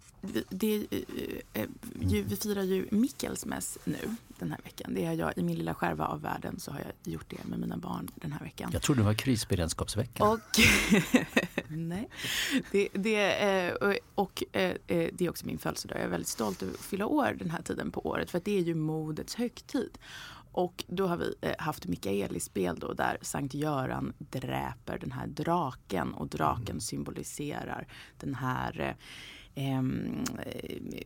det, eh, eh, vi firar ju Mikkelsmäss nu den här veckan. Det har jag, I min lilla skärva av världen så har jag gjort det med mina barn den här veckan. Jag trodde det var krisberedskapsveckan. Och, nej, det, det, eh, och det är också min födelsedag. Jag är väldigt stolt över att fylla år den här tiden på året för det är ju modets högtid. Och då har vi haft Mikaelispel då där Sankt Göran dräper den här draken och draken symboliserar den här eh,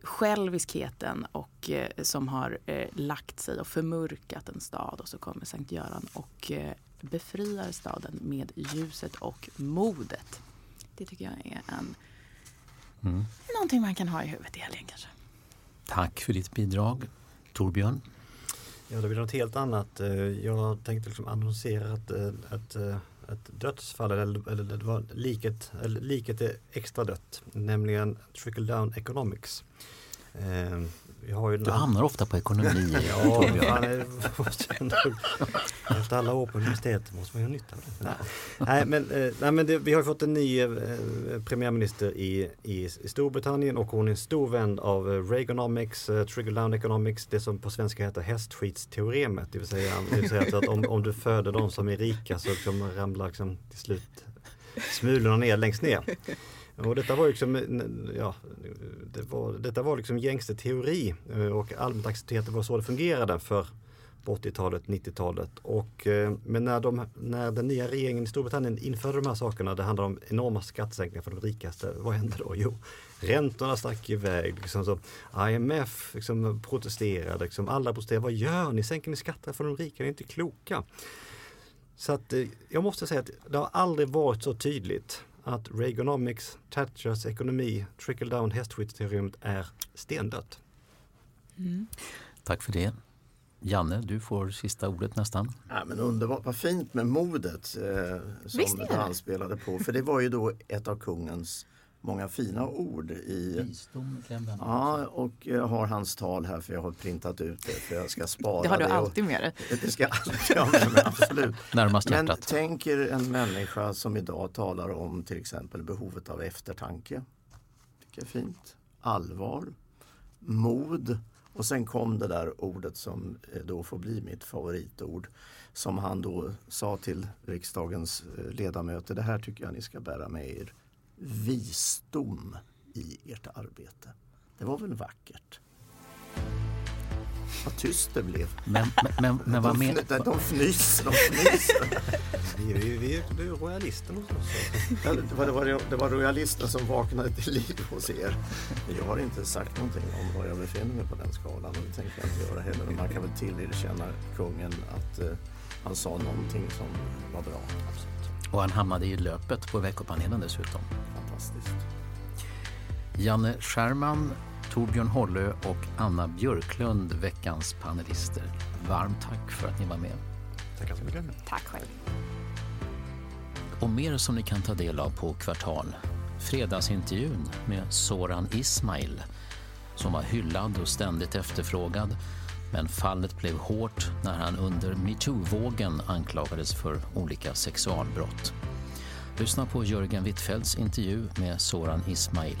själviskheten och, eh, som har eh, lagt sig och förmörkat en stad och så kommer Sankt Göran och eh, befriar staden med ljuset och modet. Det tycker jag är en, mm. någonting man kan ha i huvudet i helgen kanske. Tack för ditt bidrag. Torbjörn? Ja, det blir något helt annat. Eh, jag tänkte liksom annonsera att, eh, att ett dödsfall eller, eller det var liket, eller liket är extra dött, nämligen trickle down economics. Eh, du hamnar ofta på ekonomi. ja, fan, efter alla år på universitetet måste man ju ha nytta av det. Nej, men, eh, nej, men det, vi har fått en ny eh, premiärminister i, i, i, Storbritannien och hon är en stor vän av eh, Reaganomics, eh, Trigger Down Economics, det som på svenska heter hästskitsteoremet. Det vill säga, det vill säga att om, om du föder de som är rika så kommer ramla liksom till slut smulorna ner längst ner. Och detta var liksom, eh, ja, det var, detta var liksom gängse teori eh, och allmänt accepterat det var så det fungerade för på 80-talet, 90-talet. Och, eh, men när, de, när den nya regeringen i Storbritannien införde de här sakerna, det handlade om enorma skattesänkningar för de rikaste. Vad hände då? Jo, räntorna stack iväg. Liksom så, IMF liksom protesterade, liksom, alla protesterade. Vad gör ni? Sänker ni skatter för de rika? Ni är inte kloka. Så att jag måste säga att det har aldrig varit så tydligt att Reaganomics, Thatchers ekonomi, trickle down hästskydsteoremet är stendött. Mm. Tack för det. Janne, du får sista ordet nästan. Ja, men underbart, vad fint med modet eh, som du anspelade på. För det var ju då ett av kungens många fina ord i... Visdom, Ja, och jag har hans tal här för jag har printat ut det för jag ska spara det. har du det alltid med dig. Det ska jag alltid ha med mig, absolut. Närmast Men tänk er en människa som idag talar om till exempel behovet av eftertanke. Är fint. Allvar, mod och sen kom det där ordet som eh, då får bli mitt favoritord som han då sa till riksdagens eh, ledamöter. Det här tycker jag ni ska bära med er visdom i ert arbete. Det var väl vackert? Vad tyst det blev. Men, men, men vad de, men... fny, de fnyser, de fnyser. vi, vi, vi är royalister hos oss. Det, var, det, var, det var royalisten som vaknade till liv hos er. Jag har inte sagt någonting om var jag befinner mig på den skalan och det tänker jag inte göra heller. Men man kan väl tillerkänna kungen att uh, han sa någonting som var bra. Absolut. Och han hamnade i löpet på veckopanelen dessutom. Fantastiskt. Janne Scherman, Torbjörn Hollö och Anna Björklund, veckans panelister. Varmt tack för att ni var med. Tackar så mycket. Tack själv. Och mer som ni kan ta del av på Kvartal. Fredagsintervjun med Soran Ismail som var hyllad och ständigt efterfrågad men fallet blev hårt när han under metoo-vågen anklagades för olika sexualbrott. Lyssna på Jörgen Wittfeldts intervju med Soran Ismail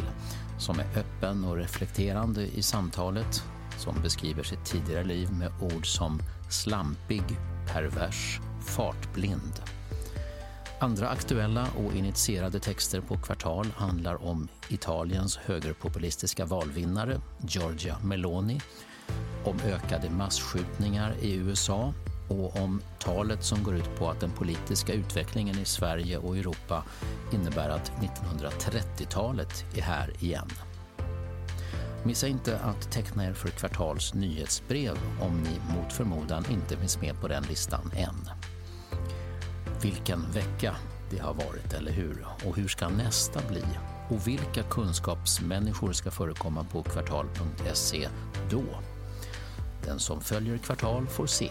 som är öppen och reflekterande i samtalet som beskriver sitt tidigare liv med ord som slampig, pervers, fartblind. Andra aktuella och initierade texter på Kvartal handlar om Italiens högerpopulistiska valvinnare Giorgia Meloni, om ökade massskjutningar i USA och om talet som går ut på att den politiska utvecklingen i Sverige och Europa innebär att 1930-talet är här igen. Missa inte att teckna er för Kvartals nyhetsbrev om ni mot förmodan inte finns med på den listan än. Vilken vecka det har varit, eller hur? Och hur ska nästa bli? Och vilka kunskapsmänniskor ska förekomma på kvartal.se då? Den som följer Kvartal får se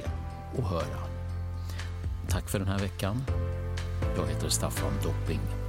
och höra. Tack för den här veckan. Jag heter Staffan Dopping.